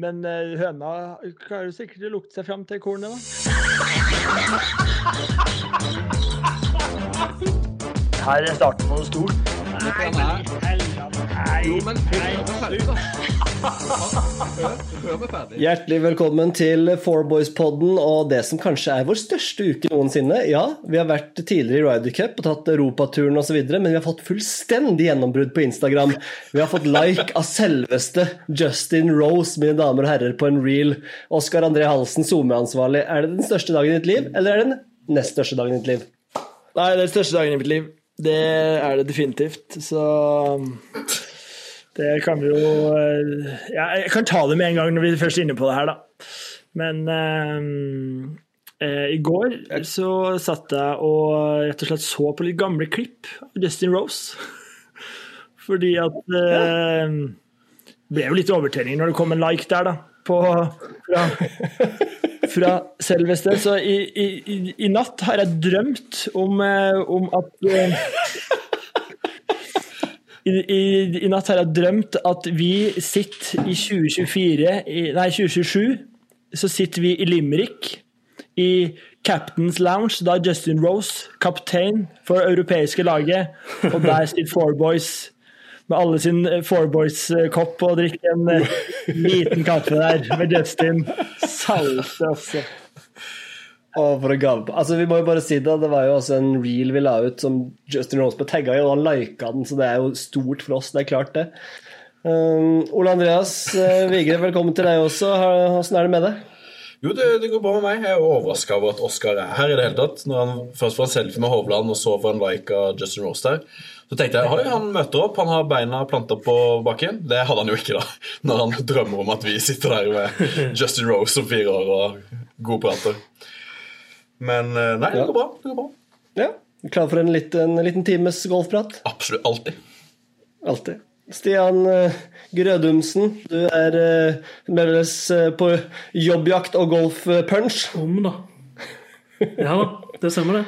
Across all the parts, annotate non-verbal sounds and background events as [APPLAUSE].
Men eh, høna klarer sikkert å lukte seg fram til kornet, da. Her er starten på noe stort. Nei, Jo, men. Hjertelig velkommen til Fourboys-podden og det som kanskje er vår største uke noensinne. Ja, vi har vært tidligere i Ryder Cup og tatt europaturen osv., men vi har fått fullstendig gjennombrudd på Instagram. Vi har fått like av selveste Justin Rose, mine damer og herrer, på en reel. Oskar André Halsen, SoMe-ansvarlig. Er det den største dagen i ditt liv, eller er det den nest største dagen i ditt liv? Nei, det er den største dagen i mitt liv. Det er det definitivt. Så det kan vi jo eh, ja, Jeg kan ta det med en gang når vi først er inne på det her, da. Men eh, eh, i går så satt jeg og rett og slett så på litt gamle klipp av Justin Rose. [LAUGHS] Fordi at eh, Det ble jo litt overtenning når det kom en like der, da. På, fra, fra selveste. Så i, i, i, natt har jeg drømt om, eh, om at eh, i, i, natt har jeg drømt at vi sitter i 2024 i, Nei, 2027. Så sitter vi i Limerick, i Captain's Lounge. Da Justin Rose kaptein for det europeiske laget. Og der sitter Four Boys med alle sin Four Boys-kopp og drikker en eh, liten kaffe der med Justin. [LAUGHS] Salte, altså. Å, for en gave. Altså, vi må jo bare si det, det var jo også en reel vi la ut som Justin ble tagga i, og han lika den, så det er jo stort for oss. Det er klart, det. Um, Ole Andreas uh, Vigre, velkommen til deg også. Åssen er det med deg? Jo, det, det, går bra med meg. Jeg er overraska over at Oscar er her i det hele tatt. Når han først får en selfie med Hovland, og så får han like av Justin Rose der. Så tenkte jeg, Oi, han møter opp, han har beina planta på bakken. Det hadde han jo ikke, da. [LAUGHS] Når han drømmer om at vi sitter der med Justin Rose om fire år og god prater. Men eh, nei, det går bra. Det går bra. Ja, Klar for en liten, en liten times golfprat? Absolutt. Alltid. Alltid. Stian uh, Grødumsen, du er meldes uh, på jobbjakt og golfpunch. Om, da. Ja da, det stemmer, det.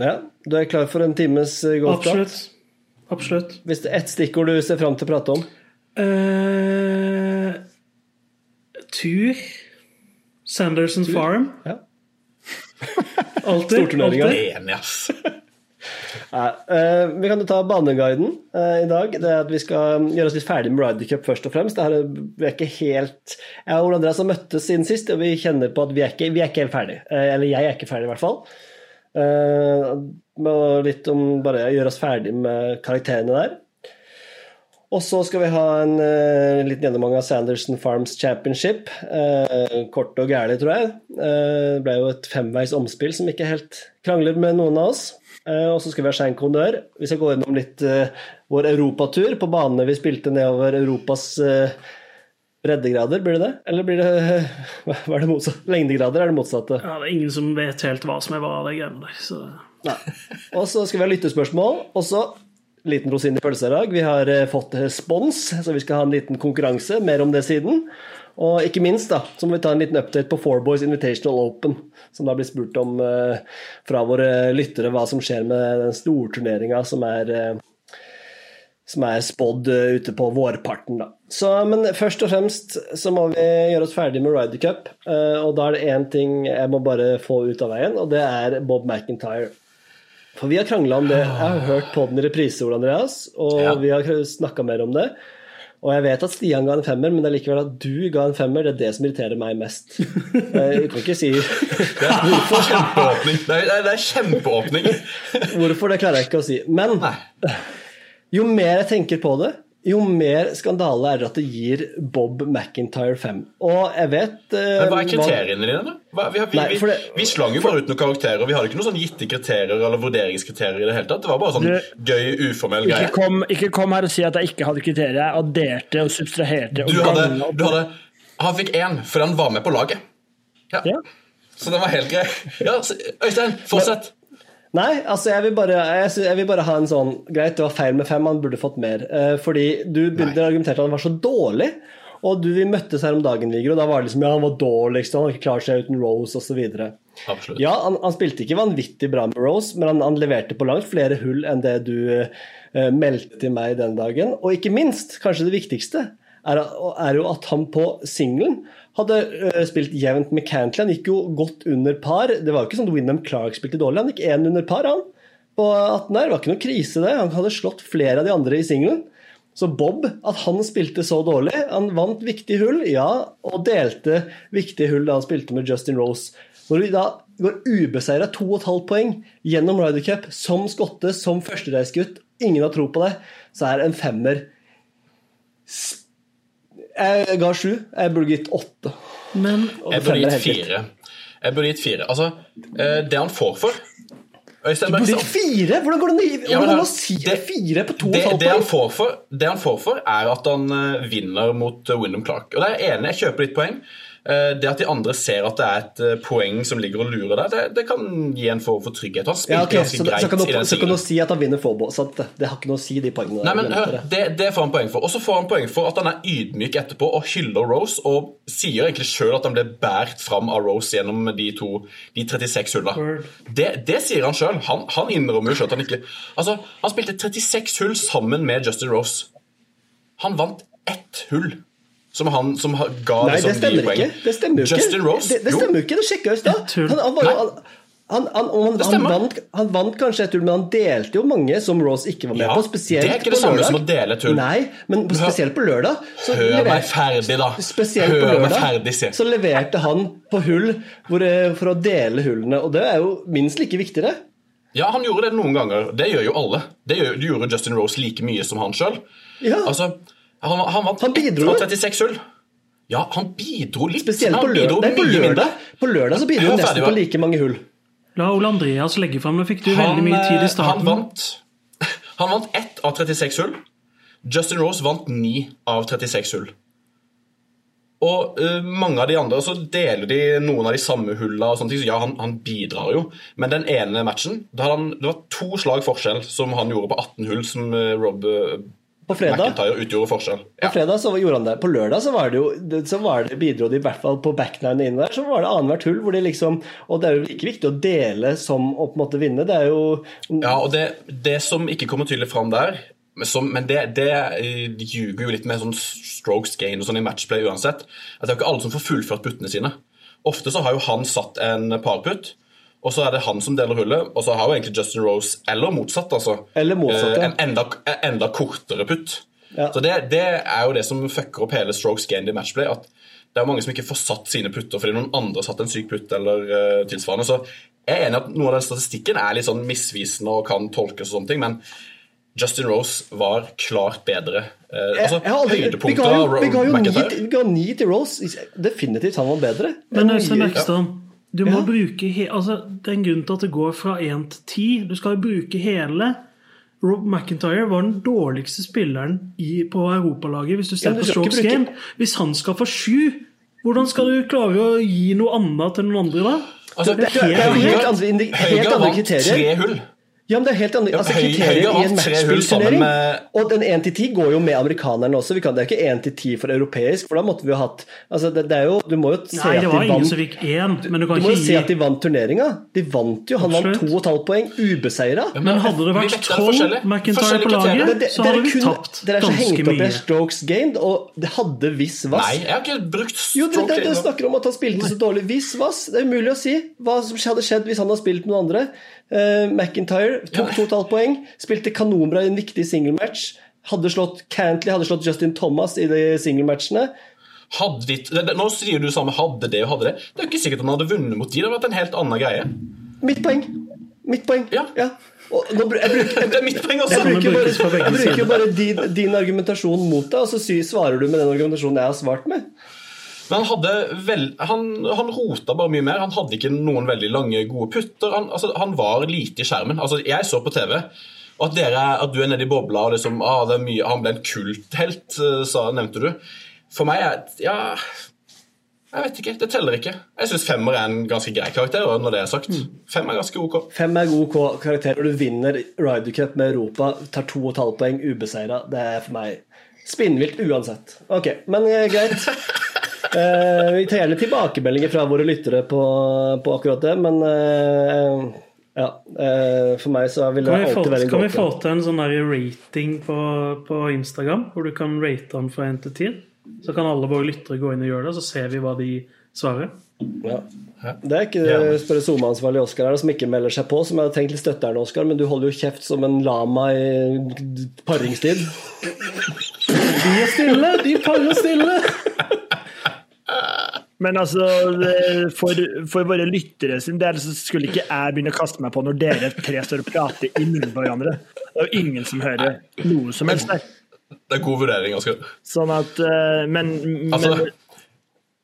Ja, Du er klar for en times golfprat? Absolutt. Absolutt. Hvis det er ett stikkord du ser fram til å prate om? Uh, tur. Sanderson Farm. Ja. [LAUGHS] Enig, ass. [LAUGHS] Nei, eh, vi kan jo ta baneguiden eh, i dag. Det er at Vi skal gjøre oss litt ferdig med Ryder Cup først og fremst. Det her, er- vi er ikke helt Jeg og Ole Andreas har møttes siden sist, og vi kjenner på at vi er ikke, vi er ikke helt ferdig. Eh, eller jeg er ikke ferdig, i hvert fall. Eh, litt om bare å gjøre oss ferdig med karakterene der. Og så skal vi ha en uh, liten gjennomgang av Sanderson Farms Championship. Uh, kort og gærlig, tror jeg. Uh, det ble jo et femveis omspill som ikke helt krangler med noen av oss. Eh, og så skal vi ha Shank Kondør. Vi skal gå gjennom litt eh, vår europatur på banene vi spilte nedover Europas eh, breddegrader. Blir det det? Eller blir det [LAUGHS] hva er det motsatt? Lengdegrader er det motsatte. Ja, det er ingen som vet helt hva som er hva av de greiene der. Så. Nei. Og så skal vi ha lyttespørsmål. Og så liten rosin i pølsa i dag. Vi har eh, fått spons, så vi skal ha en liten konkurranse. Mer om det siden. Og ikke minst da, så må vi ta en liten update på Four Boys Invitational Open, som da blir spurt om eh, fra våre lyttere hva som skjer med den storturneringa som er eh, som er spådd eh, ute på vårparten. Da. Så, men først og fremst så må vi gjøre oss ferdig med Ryder Cup. eh, og da er det én ting jeg må bare få ut av veien, og det er Bob McIntyre. For vi har krangla om det. Jeg har hørt på den i reprise, Ole Andreas, og Ja. vi har snakka mer om det. Og jeg vet at Stian ga en femmer, men det er likevel at du ga en femmer. Det er det som irriterer meg mest. Jeg kan ikke si [LAUGHS] Det er kjempeåpning. Det er, det er kjempeåpning. hvorfor, det klarer jeg ikke å si. Men jo mer jeg tenker på det, jo mer skandale er det at det gir Bob McIntyre 5. Og jeg vet eh, Men hva er kriteriene dine? da? Vi, vi, Nei, vi, det- vi slang jo bare ut noen karakterer. Vi hadde ikke noen sånn gitte kriterier eller vurderingskriterier. i Det hele tatt Det var bare sånn Du- gøy, uformell Ikke greie. kom, ikke kom her og si at jeg ikke hadde kriterier. Jeg adderte og substraherte. og Du hadde, og- du hadde Han fikk én for han var med på laget. Ja. Ja. Så den var helt grei. Ja, Øystein, fortsett. Nei, altså jeg vil, bare, jeg, jeg vil bare ha en sånn Greit, det var feil med fem, han burde fått mer. Eh, fordi du begynte å argumentere at han var så dårlig. Og du, vi møttes her om dagen, Viggo, og da var det liksom ja, han var dårligst, han hadde ikke klart seg uten Rose osv. Ja, han, han spilte ikke vanvittig bra med Rose, men han, han leverte på langt flere hull enn det du eh, meldte til meg den dagen. Og ikke minst, kanskje det viktigste, er, er jo at han på singelen hadde øh, spilt jevnt med Cantley. Han gikk jo godt under par. Det var jo ikke sånn at Wyndham Clark spilte dårlig. Han gikk én under par, han. På 18 der. Det var ikke noe krise, det. Han hadde slått flere av de andre i singelen. Så Bob, at han spilte så dårlig Han vant viktige hull, ja, og delte viktige hull da han spilte med Justin Rose. Når vi da går ubeseira 2,5 poeng gjennom Ryder Cup som skotte, som førstereisgutt, ingen har tro på det, så er en femmer Jeg ga sju. Jeg burde gitt åtte. Men Jeg burde gitt fire. Jeg burde gitt fire. Altså, eh, det han får for Øystein Burde gitt fire? Hvordan går det an Ja, å si det- fire på det, 2,5 det, han får for, det han får for, er at han eh, vinner mot uh, Wyndham Clark. Og det er jeg enig, jeg kjøper ditt poeng. Eh, det at de andre ser at det er et eh, poeng som ligger og lurer der, det, det kan gi en form for trygghet. Han spilte Ja, okay, ganske så, greit så, kan i du, den så kan du si at han vinner Fobo. Så det, det har ikke noe å si, de poengene. Nei, men hør, det, det får han poeng for. Og så får han poeng for at han er ydmyk etterpå og hyller Rose, og sier egentlig sjøl at han ble båret fram av Rose gjennom de to, de 36 hulla. Det, det sier han sjøl. Han, han innrømmer jo sjøl at han ikke Altså, han spilte 36 hull sammen med Justin Rose. Han vant ett hull. Som han som ga Nei, det de stemmer poeng. ikke. Det stemmer jo ikke. Justin Rose? Det, det stemmer jo ikke, det sjekka jeg i stad. Han, han, han, han, han, han, han, vant, han vant kanskje et hull, men han delte jo mange som Rose ikke var med Ja, på. Spesielt det er ikke det samme som å dele et hull. Nei, men spesielt på lørdag. Så Hør meg ferdig, da. Spesielt Hør på meg ferdig, se. så leverte han på hull hvor, eh, for å dele hullene, og det er jo minst like viktig, det. Ja, han gjorde det noen ganger. Det gjør jo alle. Det, gjør, det gjorde Justin Rose like mye som han sjøl. Ja. Altså, han, han vant Han bidro ett jo. 36 hull. Ja, han bidro litt. Spesielt på bidro Nei, på lørdag, på lørdag så bidro han ferdig, nesten på like mange hull. la Ole Andreas legge fram. Nå fikk du Han, veldig mye tid eh, i starten. Han vant, [LAUGHS] han vant ett av 36 hull. Justin Rose vant ni av 36 hull. Og uh, mange av de andre så deler de noen av de samme hulla. og sånne ting, så ja, han, han bidrar jo. Men den ene matchen da hadde han, Det var to slag forskjell som han gjorde på 18 hull, som eh, Rob På fredag McIntyre utgjorde forskjell. På fredag så gjorde han det. På lørdag så var det jo så var det, bidro de i hvert fall på backnine inne der. Så var det annethvert hull hvor de liksom Og det er jo like viktig å dele som å på en måte vinne. Det er jo Ja, og det, det som ikke kommer tydelig fram der men som, men det, det eh, ljuger jo litt med sånn strokes gain og sånn i matchplay uansett. At det er jo ikke alle som får fullført puttene sine. Ofte så har jo han satt en parputt, og så er det han som deler hullet. Og så har jo egentlig Justin Rose, eller motsatt, altså, Eller motsatt, eh, ja. en enda, enda kortere putt. Ja. Så det, det er jo det som fucker opp hele strokes gained i matchplay. at det er mange som ikke får satt sine putter fordi noen andre har satt en syk putt eller uh, tilsvarende. Så jeg er enig at noe av den statistikken er litt sånn misvisende og kan tolkes og sånne ting, men Justin Rose var klart bedre. Eh, altså, høydepunktet av Ro- vi, ga jo ni, til- Rose. Definitivt han var bedre. Men er Øystein mye- Ekstrand, du må Ja. bruke he altså, Det er en grunn til at det går fra 1 til 10. Du skal jo bruke hele. Rob McIntyre var den dårligste spilleren i, på europalaget hvis du ser Ja, på strokes bruke- game. Hvis han skal få sju, hvordan skal du klare å gi noe annet til noen andre da? Altså, Det er- det er helt, helt andre, helt andre vant kriterier. tre hull. Ja, men det er helt andre altså, Kriteriet kriterier i en matchspillturnering. Og den 1 til 10 går jo med amerikanerne også. Vi kan, det er ikke 1 til 10 for europeisk, for da måtte vi jo hatt altså, det, det er jo, Du må jo se Nei, at det de var ingen vant som fikk én. Men du kan Du må jo se at de vant turneringa. De vant jo. Han vant 2,5 poeng ubeseira. Men hadde det vært vet det er tolv forskjellig. McIntyre på laget, det- så hadde vi kun- tapt Dere er så hengt opp i strokes gained, og det hadde viss vass. Nei, jeg har ikke brukt Jo, det, stroke det, det snakker om at han spilte så dårlig. Viss vass. Det er umulig å si hva som hadde skjedd hvis han hadde spilt med noen andre. Eh, McIntyre tok Ja. 2,5 poeng, spilte kanonbra i en viktig singelmatch. Hadde slått Cantley hadde slått Justin Thomas i de singelmatchene. Hadde vi, det, det, nå sier du samme 'hadde det' og 'hadde det'. Det er jo ikke sikkert han hadde vunnet mot de. Det hadde vært en helt annen greie. Mitt poeng. Mitt poeng. Ja. Og nå, jeg bruker, Det er mitt poeng også. Jeg bruker bare, jeg bruker bare din, din argumentasjon mot deg, og så svarer du med den argumentasjonen jeg har svart med. Men han vel, han, han rota bare mye mer. Han hadde ikke noen veldig lange, gode putter. Han, altså, han var lite i skjermen. Altså, jeg så på TV, at, dere, at du er nede i bobla og liksom ah, det er mye, Han ble en kulthelt, eh, sa, nevnte du. For meg er Ja Jeg vet ikke. Det teller ikke. Jeg syns femmer er en ganske grei karakter. Når det er sagt, fem er ganske ok. Fem er god karakter, og du vinner Ryder Cup med Europa, tar to og et halvt poeng ubeseira. Det er for meg spinnvilt uansett. Ok, men eh, greit. [LAUGHS] Eh, vi tar gjerne tilbakemeldinger fra våre lyttere på, på akkurat det, men eh, ja. eh, for meg så vil det alltid få, være en kan vi få til en sånn der rating på, på Instagram, hvor du kan rate den fra 1 til 10? Så kan alle våre lyttere gå inn og gjøre det, så ser vi hva de svarer. Ja. Det er ikke det spørre SoMe-ansvarlig Oskar her, som ikke melder seg på, som jeg hadde tenkt litt støtte her nå, Oskar, men du holder jo kjeft som en lama i paringstid. De er stille! De parer stille! Men altså, for, for våre lyttere sin del så skulle ikke jeg begynne å kaste meg på når dere tre står og prater i munnen på hverandre. Det er jo ingen som hører noe som helst der. Det er god vurdering, Oskar. Sånn at eh, Men, men Altså,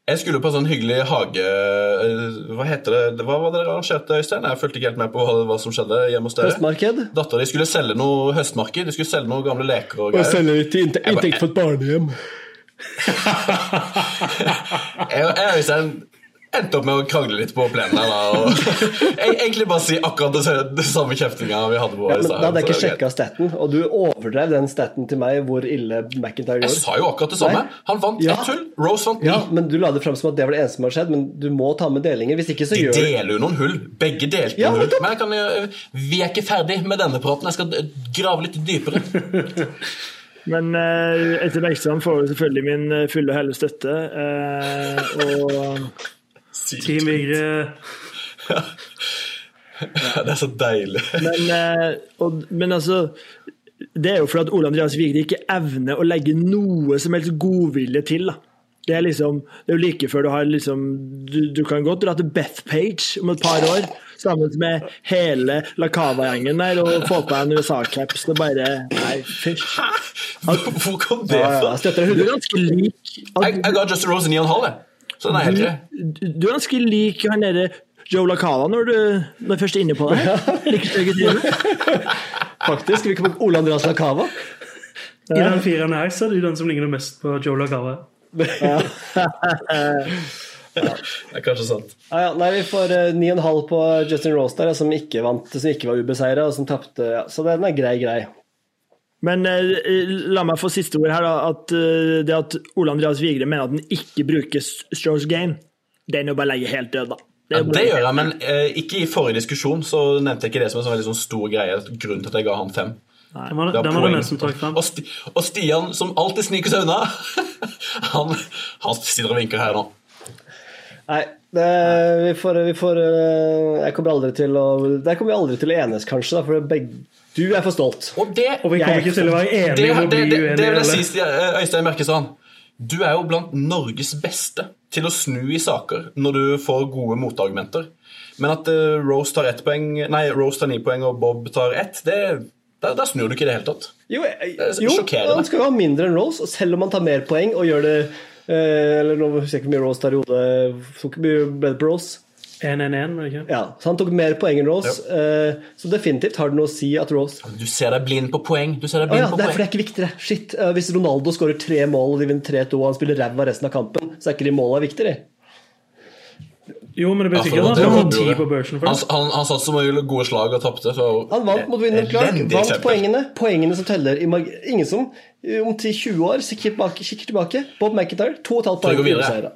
jeg skulle på en sånn hyggelig hage... eh, Hva heter det? Hva var det dere arrangerte, Øystein? Jeg fulgte ikke helt med på hva, hva som skjedde hjemme hos dere. Høstmarked. Dattera di skulle selge noe høstmarked. De skulle selge noen gamle leker og greier. litt til inntekt for et barnehjem. Jeg jeg og Øystein endte opp med å krangle litt på plenen her. Egentlig bare si akkurat det, det samme kjeftinga vi hadde på Ja, men da hadde jeg ikke sjekka staten, og du overdrev den staten til meg hvor ille McIntyre gjorde. Jeg sa jo akkurat det samme. Nei. Han vant Ja. ett hull. Rose vant ni. Ja, men du la det fram som at det var det eneste som har skjedd, men du må ta med delinger. Hvis ikke så De gjør De deler jo noen hull. Begge delte Ja, hull. Men jeg kan, vi er ikke ferdig med denne praten. Jeg skal grave litt dypere. [LAUGHS] Men eh, etter Bergstrand får du selvfølgelig min eh, fulle og hele støtte. eh, og Team Vigre [LAUGHS] Det er så deilig. Men, eh, og, men altså Det er jo fordi at Ole Andreas Vigre ikke evner å legge noe som helst godvilje til. da. Det er liksom, det er jo like før du har liksom Du, du kan godt dra til Bethpage om et par år sammen med hele La Cava-gjengen der og få på en USA-caps og bare Nei, fysj. Hvor kom det ja, ja, fra? jeg støtter deg Du er ganske lik Jeg, jeg ga Justin Rose 9,5, jeg. Så den er helt grei. du, er ganske lik han derre Joe LaCava når du når først er inne på det. [LAUGHS] I. Faktisk. Vi kan Ole Andreas Lacava. I den fireren her så er du den som ligner mest på Joe [LAUGHS] [LAUGHS] Det er kanskje sant. Ja, ja, nei, vi får uh, 9,5 på Justin Rose der, som ikke vant, som ikke var ubeseira, og som tapte. Ja, så den er grei, grei. Men eh, la meg få siste ord her. da, at uh, Det at Ole Andreas Vigre mener at han ikke bruker Strokes Gain, det er jo bare å legge helt død, da. Ja, er det gjør jeg, men eh, ikke i forrige diskusjon så nevnte jeg ikke det som en sånn veldig sånn stor greie. Grunnen til at jeg ga han fem. Nei, var, Det var var det poeng. mest som trakk frem. Og, Sti og Stian, som alltid sniker seg unna, [LAUGHS] han, han sitter og vinker her nå. Nei, det, vi får, vi får eh, Jeg kommer aldri til å Der kommer vi aldri til å enes, kanskje, da, for begge, du er for stolt. Og det, Og vi kommer ikke til å være det, enige om å det, bli det, det vil uenige. jeg si? Eh, Øystein Merkesand. Du er jo blant Norges beste til å snu i saker når du får gode motargumenter. Men at eh, Rose tar ett poeng, nei, Rose tar ni poeng og Bob tar ett, det, der, der snur du ikke i det hele tatt. Jo, jeg, er jo han skal jo ha mindre enn Rose, selv om han tar mer poeng og gjør det Eller nå husker jeg ikke hvor mye Rose tar i hodet. Tok mye bedre på Rose. 1-1-1, ikke? Ja, så han tok mer poeng enn Rose. Ja. så definitivt har det noe å si at Rose Du ser deg blind på poeng. Du ser deg blind ah, ja, på det er poeng. fordi det er ikke viktigere. Shit, eh, Hvis Ronaldo skårer tre mål og de vinner 3-2 og han spiller ræva resten av kampen, så er ikke de måla viktigere. Jo, men det betyr ikke at han har ti på børsen for Han, han, han satt som regel gode slag og tapte. så- Han vant mot Winner Clark. Vant poengene. Poengene som teller. Ingen som eh, om 10-20 år tilbake, kikker tilbake. Bob McIntyre, 2,5 vi poeng.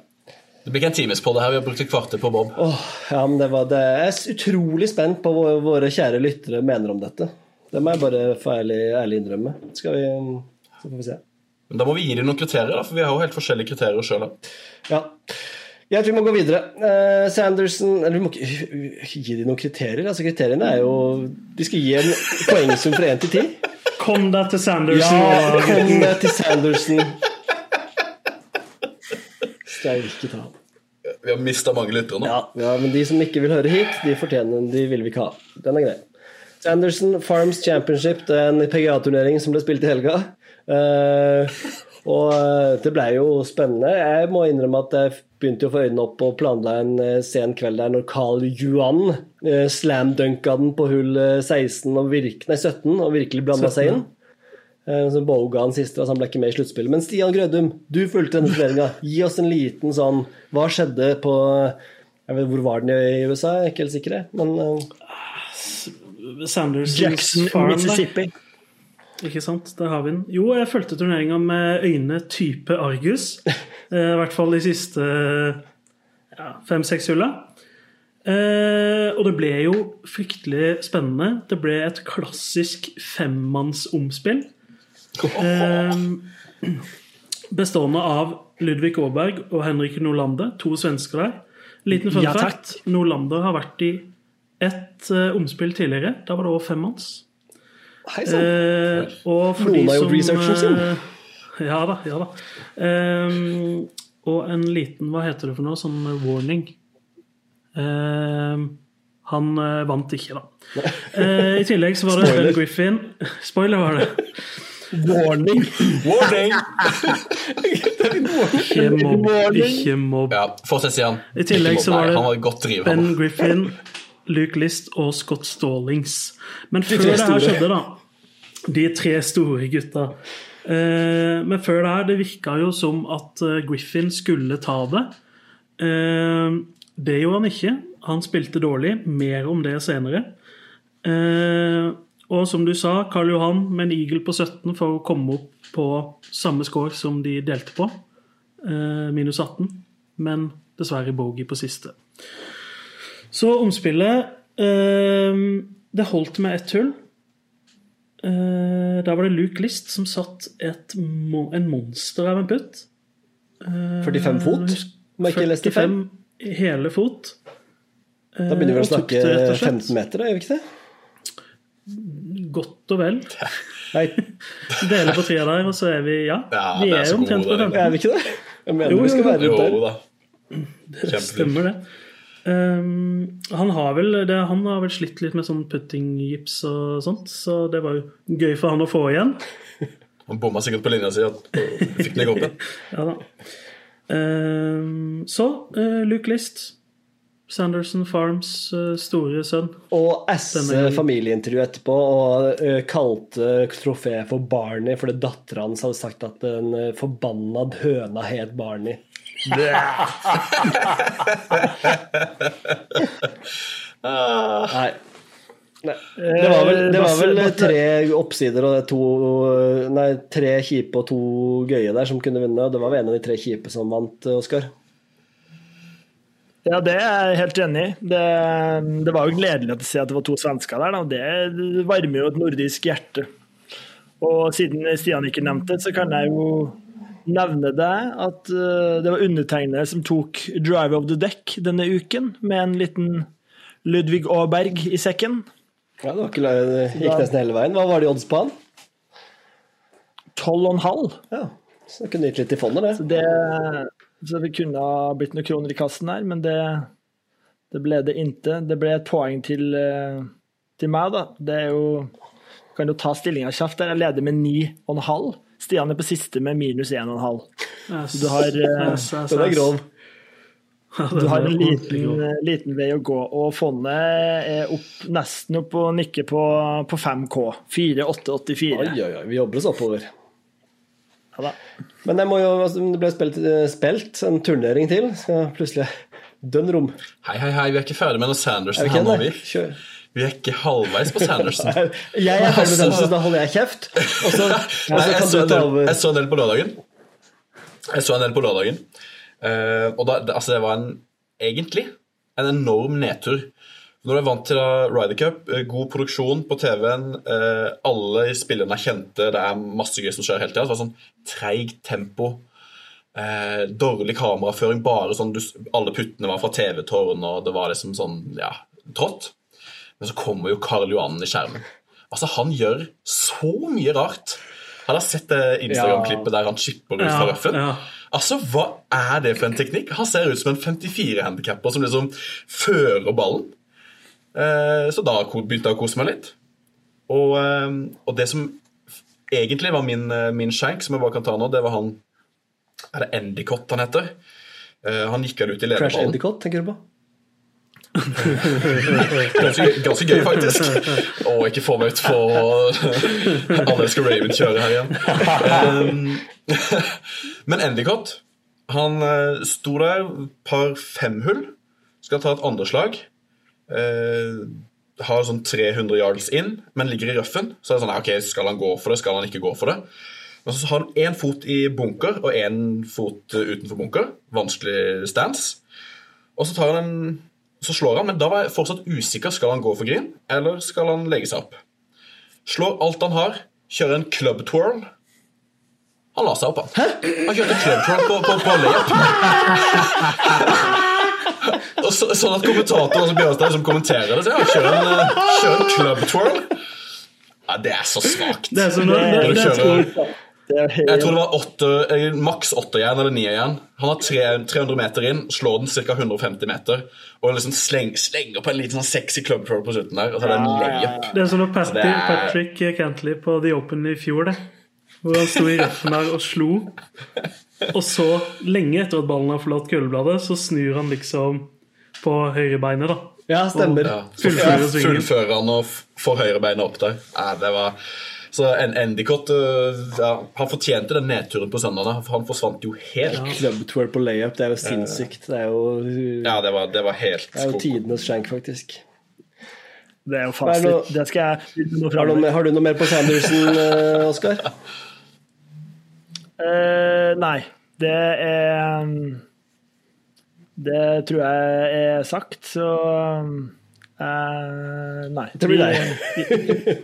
Det blir ikke en times på det her. Vi har brukt et kvarter på Bob. Åh, ja, men det var det. Jeg er utrolig spent på hva våre kjære lyttere mener om dette. Det må jeg bare få ærlig, ærlig innrømme. Skal vi Så får vi se. Men da må vi gi dem noen kriterier, da, for vi har jo helt forskjellige kriterier sjøl. Ja. Jeg tror vi må gå videre. Uh, Sanderson Eller vi må ikke gi dem noen kriterier. Altså Kriteriene er jo De skal gi en poengsum fra 1 til 10. Kom deg til Sanderson. Ja, kom deg til Sanderson. Steike ta. Vi har mista mange lyttere nå. Ja, ja, men de som ikke vil høre hit, de fortjener De vil vi ikke ha. Den er grei. Sanderson Farms Championship, det er en PGA-turnering som ble spilt i helga. Uh, og eh, det ble jo spennende. Jeg må innrømme at jeg begynte å få øynene opp og planla en eh, sen kveld der når Carl Yuan uh, slamdunka den på hull eh, 16 og virk, nei, 17 og virkelig blanda seg inn. Eh, Så boga han siste, så han ble ikke med i sluttspillet. Men Stian Grødum, du fulgte denne turneringa. Gi oss en liten sånn Hva skjedde på jeg vet, Hvor var den i USA? Jeg er ikke helt sikker. Men eh, Sanders Jackson, farm. Mississippi. Ikke sant? Der har vi den. Jo, jeg fulgte turneringa med øyne type Argus. [LAUGHS] Eh, I hvert fall de siste ja, fem-seks hulla. Eh, og det ble jo fryktelig spennende. Det ble et klassisk femmannsomspill. Eh, bestående av Ludvig Aaberg og Henrik Nolander, to svensker der. Liten fun Ja, fact. Nolander har vært i ett eh, omspill tidligere. Da var det over fem manns. Hei sann. Eh, Noen har gjort som, researchen sin. eh, Ja da, ja da. Um, og en liten, hva heter det for noe, sånn warning. Um, han uh, vant ikke, da. Uh, I tillegg så var det Spoiler. Ben Griffin. Spoiler var det. Warning! Warning! Ikke mobb. Ikke mobb. Ja, Fortsett, Sian. I tillegg så var det Han var godt driv, Ben. Griffin, Luke List og Scott Stallings. Men før det her skjedde, da De tre store gutta. Eh, men før det her, det virka jo som at eh, Griffin skulle ta det. Eh, det gjorde han ikke. Han spilte dårlig. Mer om det senere. Eh, og som du sa, Karl Johan med en eagle på 17 for å komme opp på samme score som de delte på. Minus 18. Men dessverre bogey på siste. Så omspillet eh, Det holdt med ett hull. Eh, da var det Luke List som satt et, en monster av en putt. Eh, 45 fot, om jeg ikke leste feil. 45 hele fot. Eh, Da begynner vi å snakke det, rett og slett. 15 meter, da, gjør vi ikke det? Godt og vel. [LAUGHS] Nei, Deler på tida der, og så er vi Ja, Ja, vi er er jo omtrent på gode, 15. er vi ikke det? Jeg mener Jo, vi skal være rundt der. Jo da. Det Stemmer det. Um, han, har vel, det. han har vel slitt litt med sånn puttinggips og sånt, så det var jo gøy for han å få igjen. [LAUGHS] Han bomma sikkert på linja si og fikk den ikke opp igjen. Ja da. Um, så uh, Luke List, Sanderson Farms uh, store sønn. Og esse gangen. familieintervju etterpå og uh, kalte trofeet for Barney fordi dattera hans hadde sagt at en ø, forbanna høna het Barney. Nei. Nei. Det var vel, det var vel tre oppsider og to Nei, tre kjipe og to gøye der som kunne vinne, og det var vel en av de tre kjipe som vant, Oskar. Ja, det er jeg helt enig i. Det, det var jo gledelig å se at det var to svensker der. Da. Det varmer jo et nordisk hjerte. Og siden Stian ikke nevnte det, så kan jeg jo nevne det at uh, det var undertegnede som tok Drive of the Deck denne uken, med en liten Ludvig Aaberg i sekken. Ja, det var ikke, det gikk nesten hele veien. Hva var de odds på han? 12,5. Ja, så det kunne gitt litt i fondet, det. Så det, så det kunne ha blitt noen kroner i kassen her, men det, det ble det ikke. Det ble et poeng til, eh, til meg, da. Det er jo Kan jo ta stillinga kjapt. Jeg leder med 9,5. Stian er på siste med minus 1,5. Yes. Du har, eh, Yes, yes, Den er grov. Du har en liten, eh, liten vei å gå, og fondet er opp, nesten opp og nikker på, på 5K. 4884. Oi, oi, oi. Vi jobber oss oppover. Ja, da. Men det, må jo, altså, det ble spilt, eh, spilt en turnering til. Så plutselig dønn rom. Hei, hei, hei, vi er ikke ferdig med noe Sanders her nå, vi. Kjør. Vi er ikke halvveis på Sanderson. [LAUGHS] Jeg er ferdig med Sanderson, da holder jeg kjeft. Og så, [LAUGHS] Nei, jeg, så del, jeg så en del på lørdagen. Jeg så en del på lørdagen. Uh, og da, det, altså det var en, egentlig en enorm nedtur. Når du er vant til Ryder Cup, eh, god produksjon på TV-en, eh, alle spillerne er kjente, det er masse gøy som skjer hele tida. Det var sånn treigt tempo. Eh, dårlig kameraføring, bare sånn du, Alle puttene var fra TV-tårn, og det var liksom sånn, ja, trått. Men så kommer jo Karl Johan i skjermen. Altså, han gjør så mye rart. Har dere sett det Instagram-klippet der han chipper ut fra røffen? ja. Altså, Hva er det for en teknikk? Han ser ut som en 54-handikapper som liksom fører ballen. Eh, så da begynte jeg å kose meg litt. Og, eh, og det som egentlig var min, eh, min shank, som jeg bare kan ta nå, det var han Er det Endicott han heter? Eh, han gikk vel ut i Crash lederballen. Endicott, tenker du på? Ganske, ganske gøy, faktisk. Og ikke få meg ut på Alle skal Raven kjøre her igjen. Men Endicott han eh, sto der par femhull. Skal ta et andreslag. Uh, har sånn 300 yards inn, men ligger i røffen. Så er det sånn, ok, Skal han gå for det, skal han ikke gå for det? Men så har han én fot i bunker og én fot utenfor bunker. Vanskelig stance. Og så tar han en så slår han, men da var jeg fortsatt usikker. Skal han gå for green, eller skal han legge seg opp? Slår alt han har, kjører en club twirl. Han la seg opp, han. Han kjørte club twirl på, på, på layup. [LAUGHS] Og så, sånn at kommentatoren som Bjørnstad som kommenterer det, sier kjør en, eh, kjør en club twirl. Ja, det er så svakt. Det er som når, Det- det, Jeg tror det var åtte, maks åtte igjen, eller nierjern. Han har tre, 300 meter inn, slår den ca. 150 meter, og liksom sleng, slenger på en liten sånn sexy club twirl på slutten der. Og så er det en layup. det er som når Patrick, er- Patrick Cantley på The Open i fjor, det. Hvor han sto i retten der og slo. Og så, lenge etter at ballen har forlatt køllebladet, så snur han liksom på høyrebeinet, da. Ja, stemmer. Ja. Fullfører. Fullfører han og får høyrebeinet opp der. Ja, det var... Så en Endicott øh, ja, Han fortjente den nedturen på søndag, han forsvant jo helt. Ja, Clubtour på layup, det er jo sinnssykt. Det er jo, det Ja, det var, det var helt er jo tidenes shank, faktisk. Det er jo Hva er det skal jeg Har du, noe- har du noe mer på Sandersen, [LAUGHS] eh, Oskar? Uh, nei. Det er um, Det tror jeg er sagt, så uh, Nei. Det blir videre.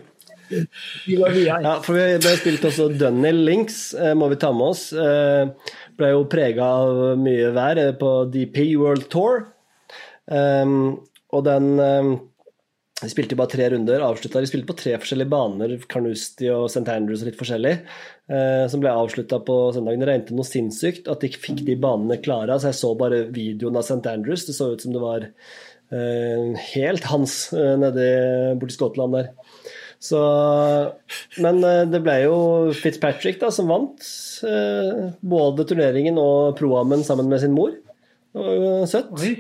Ja, for vi ble spilt også Dunny Links, eh, må vi ta med oss. Eh, ble jo prega av mye vær eh, på DP World Tour. Um, og den vi spilte bare tre runder, avslutta De spilte på tre forskjellige baner, Carnoustie og St. Andrews litt forskjellig, som ble avslutta på søndagen. Det regnet noe sinnssykt at de ikke fikk de banene klare. Så jeg så bare videoen av St. Andrews. Det så ut som det var helt hans eh, nede borti Skottland der. Så, men eh, det ble jo Fitzpatrick da, som vant eh, både turneringen og pro-amen sammen med sin mor. Det var jo søtt. Oi.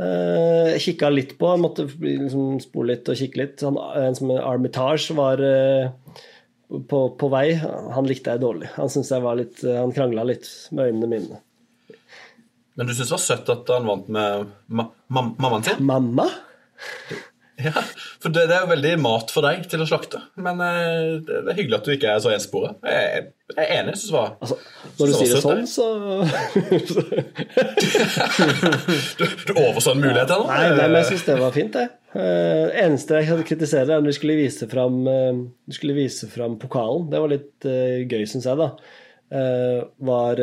Eh, Jeg kikka litt på, måtte liksom spole litt og kikke litt. Han, en som Armitage var på, på vei. Han likte jeg dårlig. Han syntes jeg var litt Han krangla litt med øynene mine. Men du syns det var søtt at han vant med ma ma mammaen sin? Mamma? [LAUGHS] Ja, for det, det er jo veldig mat for deg til å slakte. Men eh, det, er hyggelig at du ikke er så ensporet. Jeg, jeg er enig. Synes var Altså, når du sier det sånn, så [LAUGHS] Du, du overså en mulighet her nå. Nei, nei, men jeg syns det var fint, det. Uh, eneste jeg kan kritisere, er når du skulle vise fram, uh, de skulle vise fram pokalen. Det var litt uh, gøy, syns jeg, da. Uh, var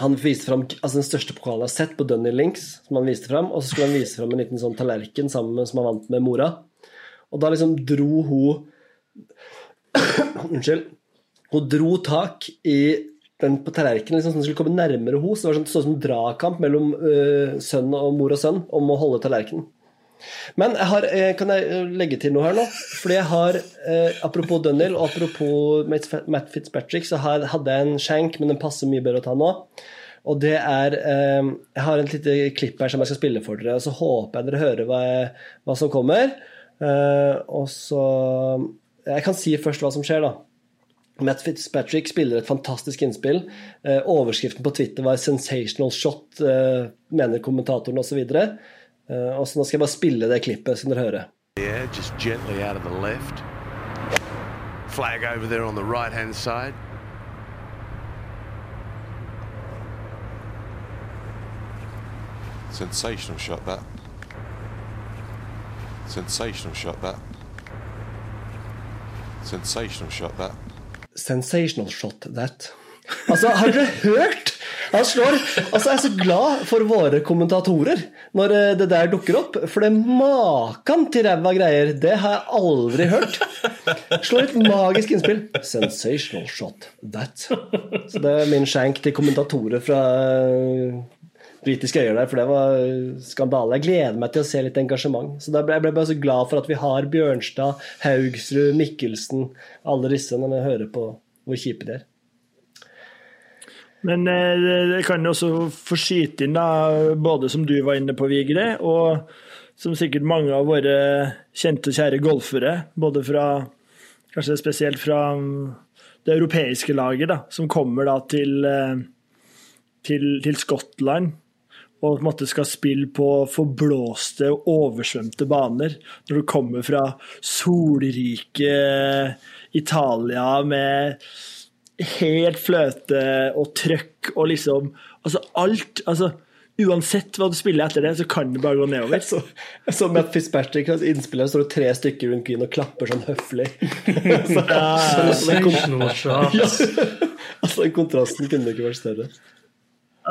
Han viste fram altså den største pokalen jeg har sett på Dunny Links, som han viste fram, og så skulle han vise fram en liten sånn tallerken sammen som han vant med mora. Og da liksom dro hun [COUGHS] Unnskyld. Hun dro tak i den på tallerkenen liksom, den skulle komme nærmere henne. Så det var sånn, sånn som dragkamp mellom uh, sønn og mor og sønn om å holde tallerkenen. Men jeg har, eh, kan jeg eh, legge til noe her nå? Fordi jeg har, eh, Apropos Dunhill og apropos Matt- Fitzpatrick, så hadde jeg en shank, men den passer mye bedre å ta nå. Og det er Jeg har et lite klipp her som jeg skal spille for dere, og så håper jeg dere hører hva, hva som kommer. Og så Jeg kan si først hva som skjer, da. Matt Fitzpatrick spiller et fantastisk innspill. Overskriften på Twitter var 'sensational shot', mener kommentatoren osv. Eh, og så nå skal jeg bare spille det klippet, så kan dere høre. Yeah, just gently out of the left. Flag over there on the right hand side. Sensational shot that. Sensational shot that. Sensational shot that. Sensational shot that. Altså, har dere hørt? Han slår Altså, jeg er så glad for våre kommentatorer når eh, det der dukker opp. For det maken til ræva greier. Det har jeg aldri hørt. Slår et magisk innspill. Sensational shot that. Så det er min skjenk til kommentatorer fra eh, britiske øyer der, for det var skandale. Jeg gleder meg til å se litt engasjement. Så ble, jeg ble bare så glad for at vi har Bjørnstad, Haugsrud, Mikkelsen, alle disse, når vi hører på hvor kjipe de er. Men eh, det- kan også få skyte inn, da, både som du var inne på, Vigre, og som sikkert mange av våre kjente og kjære golfere, både fra Kanskje spesielt fra mm, det europeiske laget, da, som kommer da til, eh, til, til Skottland og på en måte skal spille på forblåste og oversvømte baner. Når du kommer fra solrike Italia med helt fløte og trøkk og liksom Altså alt altså, Uansett hva du spiller etter det, så kan det bare gå nedover. Så, så Matt Fitzpatrick, hans innspiller, står det tre stykker rundt Green og klapper sånn høflig. så, så, så det kom, Altså, den kontrasten kunne ikke vært større.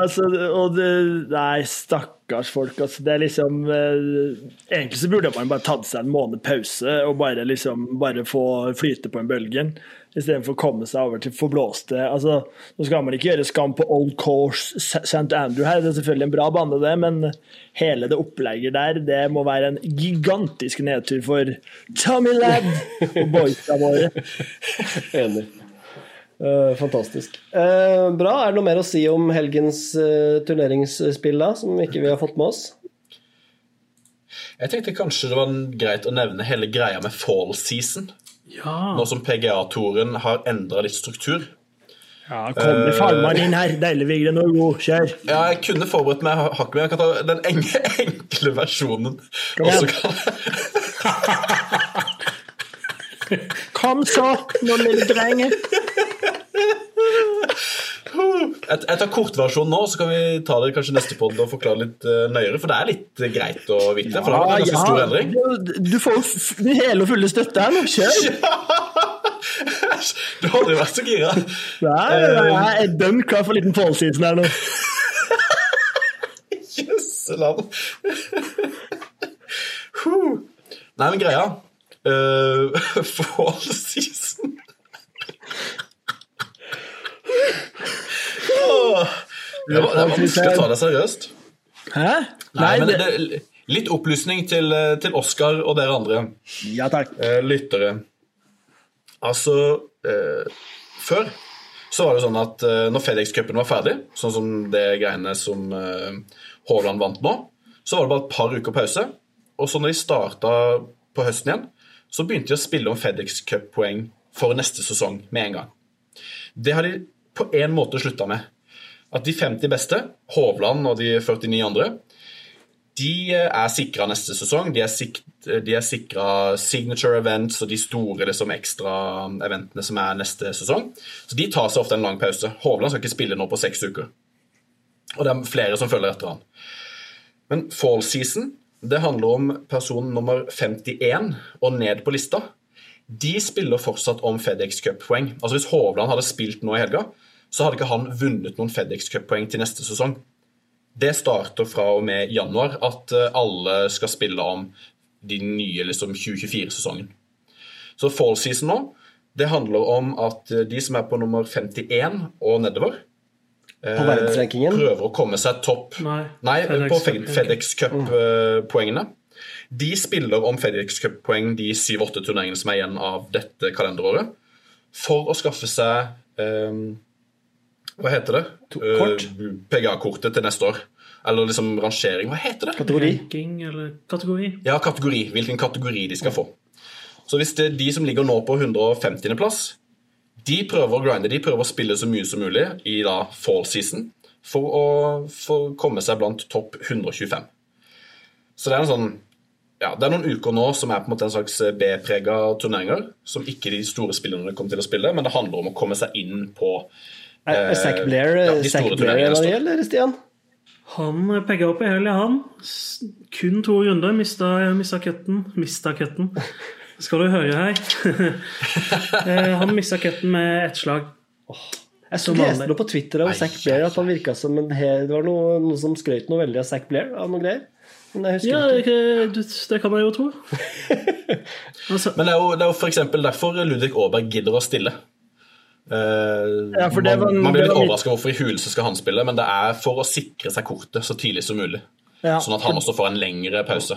Altså, og det, Nei, stakkars folk. Altså, det er liksom eh, Egentlig så burde man bare tatt seg en måned pause og bare liksom bare få flyte på en bølgen, istedenfor å komme seg over til forblåste altså, Nå skal man ikke gjøre skam på Old Course St. Andrew her, det er selvfølgelig en bra bane, det, men hele det opplegget der, det må være en gigantisk nedtur for Tommy Ladd og boysa våre. [LAUGHS] Enig. Uh, fantastisk. Uh, bra. Er det noe mer å si om helgens uh, turneringsspill da, som ikke vi har fått med oss? Jeg tenkte kanskje det var greit å nevne hele greia med fall season. Ja. Nå som PGA-toren har endra litt struktur. Ja, kommer farmeren inn her. Deilig, Vigre god, Kjør. Ja, jeg kunne forberedt meg hakket mer. Jeg kan ta den enkle, [LAUGHS] enkle versjonen. Kom Kom så, nå lille drenge. [LAUGHS] Jeg, jeg tar kortversjonen nå, så kan vi ta det kanskje neste podd og forklare litt eh, nøyere. For det er litt eh, greit å vite. For det er en ganske stor endring. Du, får jo hele og fulle støtte her nå. Kjør. [LAUGHS] Du hadde jo vært så gira. Nei, jeg er dømt klar for en liten season her nå. [LAUGHS] Jøsseland. Nei, men greia [LAUGHS] uh, Åh, det, var, det var vanskelig å ta det seriøst. Hæ? Nei, men det, det, Litt opplysning til, eh, til Oskar og dere andre Ja takk. eh, lyttere. Altså eh, Før så var det sånn at eh, når FedEx-cupen var ferdig, sånn som det greiene som eh, Haaland vant nå, så var det bare et par uker pause. Og så når de starta på høsten igjen, så begynte de å spille om FedEx Cup-poeng for neste sesong med en gang. Det har de på en måte slutta med. At de 50 beste, Hovland og de 49 andre, de er sikra neste sesong. De er, er sikra signature events og de store liksom, ekstra eventene som er neste sesong. Så de tar seg ofte en lang pause. Hovland skal ikke spille nå på seks uker. Og det er flere som følger etter han. Men fall season det handler om person nummer 51 og ned på lista. De spiller fortsatt om FedEx Cup-poeng. Altså Hvis Hovland hadde spilt nå i helga, så hadde ikke han vunnet noen FedEx Cup-poeng til neste sesong. Det starter fra og med januar at eh, alle skal spille om de nye liksom 2024-sesongen. Så fall season nå, det handler om at eh, de som er på nummer 51 og nedover, På verdensrankingen? prøver å komme seg topp Nei, Nei, FedEx på FedEx Cup-poengene. De spiller om FedEx Cup-poeng de 7-8 turneringene som er igjen av dette kalenderåret, for å skaffe seg ehm, Hva heter det? kort? Eh, PGA-kortet til neste år. Eller liksom rangering. Hva heter det? Kategori? Ranking eller kategori. Ja, kategori. Hvilken kategori de skal få. Så hvis det er de som ligger nå på 150. plass, de prøver å grinde, de prøver å spille så mye som mulig i da fall season for å for å komme seg blant topp 125. Så det er en sånn ja, Det er noen uker nå som er på en måte en slags B-prega turneringer, som ikke de store spillerne kommer til å spille, men det handler om å komme seg inn på Er, er Zack Blair, ja, de Zack store Blair en turneringene gjelder, eller Stian? Han pegga opp i helga, han. Kun to runder. Mista, mista cutten. Mista cutten. Skal du høre her. [LAUGHS] Eh, han mista cutten med ett slag. Jeg så leste noe på Twitter av Zack Blair, at han virka som en he- Det var noe, noe som skrøt noe veldig av Zack Blair, av noe greier. Men jeg Ja, ikke. det, det- kan jeg jo tro. [LAUGHS] Altså, Men det er jo, det er jo for eksempel derfor Ludvig Aaberg gidder å stille. Uh, Ja, for det var- man, man blir litt overraska over hvorfor i huleste skal han spille, men det er for å sikre seg kortet så tidlig som mulig. Ja. Sånn at han også får en lengre pause.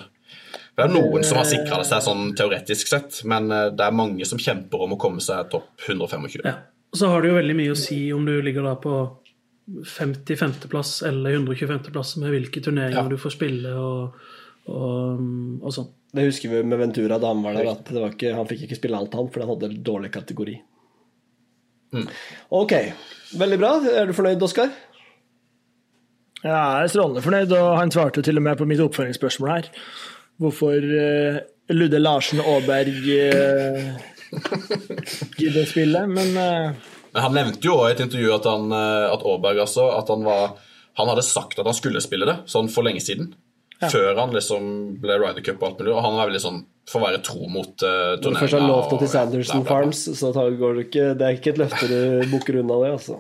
Det er noen som har sikra seg sånn teoretisk sett, men eh, det er mange som kjemper om å komme seg topp 125. ja. Så har det jo veldig mye å si om du ligger da på 55.-plass eller 125.-plass med hvilke turneringer Ja. du får spille og, og, og sånn. Det husker vi med Ventura da han var der, at det var ikke, han fikk ikke spille alt, han, fordi han hadde dårlig kategori. Mm. Ok, veldig bra. Er du fornøyd, Oskar? Ja, jeg er strålende fornøyd, og han svarte til og med på mitt oppfølgingsspørsmål her. Hvorfor uh, Ludde Larsen Aaberg uh, [LAUGHS] gidder å spille, men eh, Men han nevnte jo også i et intervju at, han, eh, at Aaberg altså, at han, var, han hadde sagt at han skulle spille det, sånn for lenge siden. før han liksom ble Ryder Cup og alt mulig. Og han var veldig sånn for å være tro mot uh, Når du først har lovt det til Sanderson Farms, så tar, går det ikke Det er ikke et løfte du [LAUGHS] bukker unna det, altså.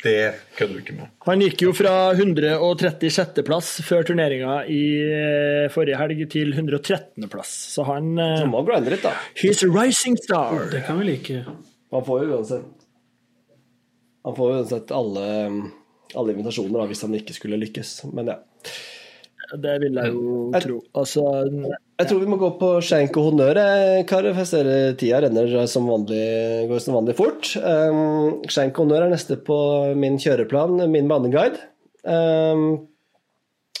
Det kødder du ikke med. Han gikk jo fra 136.-plass før turneringa i eh, forrige helg til 113.-plass, så han uh, Han må grinde litt, da. He's a rising star. Det kan vi like. Han får jo uansett Han får uansett alle, alle invitasjoner da, hvis han ikke skulle lykkes. Men ja. Det vil jeg jo tro. Altså, Jeg tror vi må gå på skjenk og honnør, eh, karer. For jeg ser eh, tida renner som vanlig, går som vanlig fort. Um, skjenk og honnør er neste på min kjøreplan, min baneguide. Um,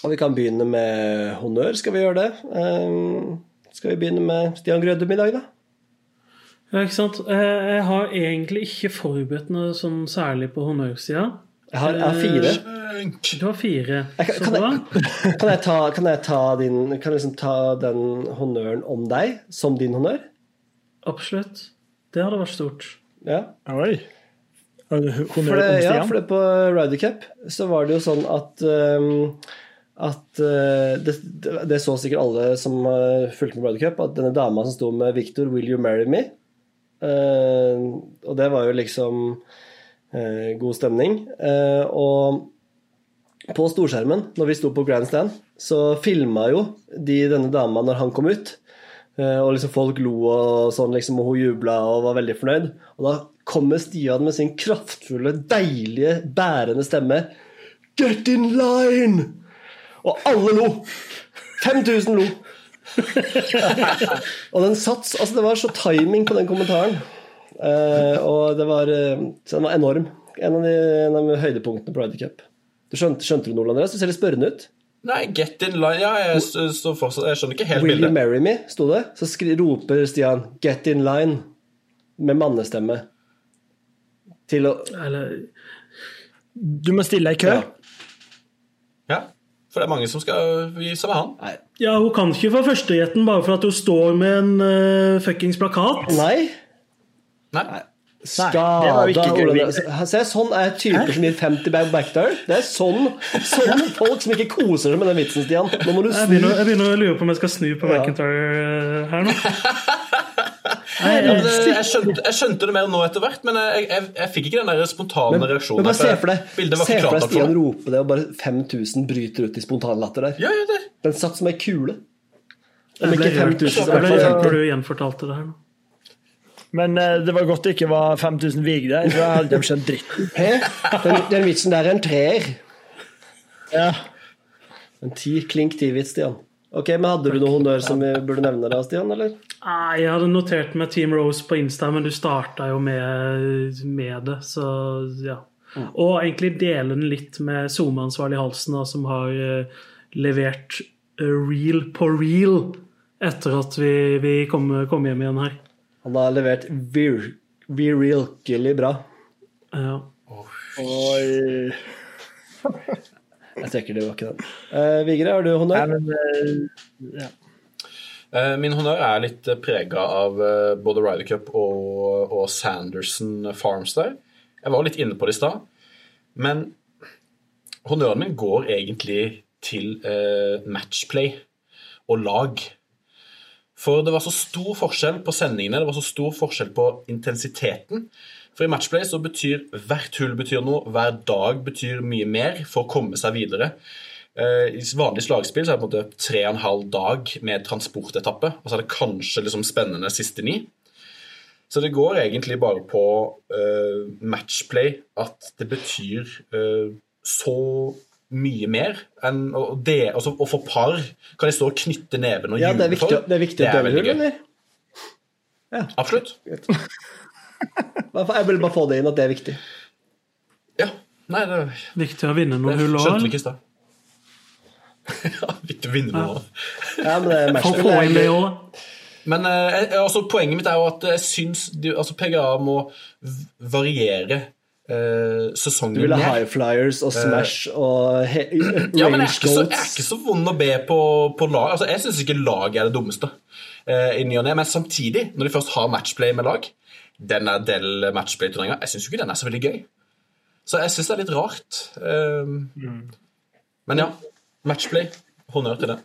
og vi kan begynne med honnør. Skal vi gjøre det? Um, skal vi begynne med Stian Grødum i dag, da? Ja, ikke sant? Eh, Jeg har egentlig ikke forberedt noe sånn særlig på honnørsida. Jeg har, jeg har fire. Du har fire. Jeg kan, kan, jeg, kan, jeg ta, kan jeg ta din Kan jeg liksom ta den honnøren om deg som din honnør? Absolutt. Det hadde vært stort. Ja. oi. Honnør det, Stian? ja, for det på Ryder Cup så var det jo sånn at um, at uh, det, det- det så sikkert alle som uh, fulgte med Ryder Cup, at denne dama som sto med 'Victor, will you marry me?' Uh, og det var jo liksom uh, god stemning. Uh, og på storskjermen, når vi sto på grandstand, så filma jo de denne dama når han kom ut. Og liksom folk lo og sånn, liksom, og hun jubla og var veldig fornøyd. Og da kommer Stian med sin kraftfulle, deilige, bærende stemme. Get in line! Og alle lo! 5000 lo! [LAUGHS] og den sats Altså, det var så timing på den kommentaren. Uh, og det var, eh, så den var enorm. En av, de, en av høydepunktene på Ryder Cup. Du skjønte, skjønte du noe, Andreas? Du ser litt spørrende ut. Nei, get in line Ja, jeg, så fortsatt, jeg skjønner ikke helt Will you marry me? sto det. Så skri, roper Stian 'get in line' med mannestemme. Til å Eller Du må stille deg i kø. Ja. Ja, For det er mange som skal vise med han. Ja, hun kan ikke få førstegjetten bare for at hun står med en uh, fuckings plakat. Nei! Nei. Skada. Ole Se, sånn er typer som gir 50 back backdoor. Det er sånn, sånn folk som ikke koser seg med den vitsen, Stian. Nå må du Jeg begynner, jeg begynner å lure på om jeg skal snu på Ja. McIntyre eh, her nå. [LAUGHS] Ja, jeg, det, jeg, skjønte, jeg skjønte det mer nå etter hvert, men jeg, jeg, jeg fikk ikke den der spontane Men, reaksjonen. men bare se der, for deg, se for deg Stian rope det, og bare 5000 bryter ut i spontanlatter der. Ja, ja, det. Den satt som ei kule. Om jeg ble ikke rørt 5000, så i jeg ble hvert fall rørt når du gjenfortalte det her nå. Men eh, det var godt det ikke var 5000 vig der, for da hadde de skjønt dritten. [LAUGHS] Den, den vitsen der er en treer. Ja. En ti, klink ti-vits, Stian. Ok, men Hadde du noe honnør som vi burde nevne da, Stian? eller? Nei, jeg hadde notert med Team Rose på Insta, men du starta jo med, med det, så ja. Og egentlig dele den litt med SoMe-ansvarlig halsen, da, som har uh, levert eh, real på real etter at vi, vi kom, kom hjem igjen her. Han har levert vir virkelig bra. Ja. Oi. Jeg trekker det, var ikke den. Uh, Vigre, har du honnør? Nei, men uh, ja. Eh, Min honnør er litt prega av eh, både Ryder Cup og, og Sanderson Farms der. Jeg var litt inne på det i stad. Men honnøren min går egentlig til eh, matchplay og lag. For det var så stor forskjell på sendingene, det var så stor forskjell på intensiteten. For i matchplay så betyr hvert hull betyr noe, hver dag betyr mye mer for å komme seg videre. Eh, I vanlig slagspill så er det på en måte tre og en halv dag med transportetappe, og så er det kanskje liksom spennende siste ni. Så det går egentlig bare på uh, matchplay at det betyr uh, så mye mer enn og det, altså, Og for par kan de stå og knytte neven og Ja, det er juble for. det er viktig å dømme hull, eller? Absolutt. Jeg vil bare få det inn at det er viktig. Ja. Nei, det, Viktig å vinne det noen hull skjønte vi òg. ikke i stad. Ja, viktig å vinne noe. Ja, men det er Få òg. Men eh, altså, poenget mitt er jo at jeg syns de, altså, PGA må variere eh, sesongen Du vil ha mer. high flyers og smash og he [CLEARS THROAT] Ja, men jeg er ikke så, jeg er ikke så vond å be på, på lag. Altså, jeg syns ikke lag er det dummeste. eh, i ny og ne, Men samtidig, når de først har matchplay med lag, den er del matchplay-turneringa, jeg syns jo ikke den er så veldig gøy. Så jeg syns det er litt rart. Eh, Men ja, matchplay. honnør til det.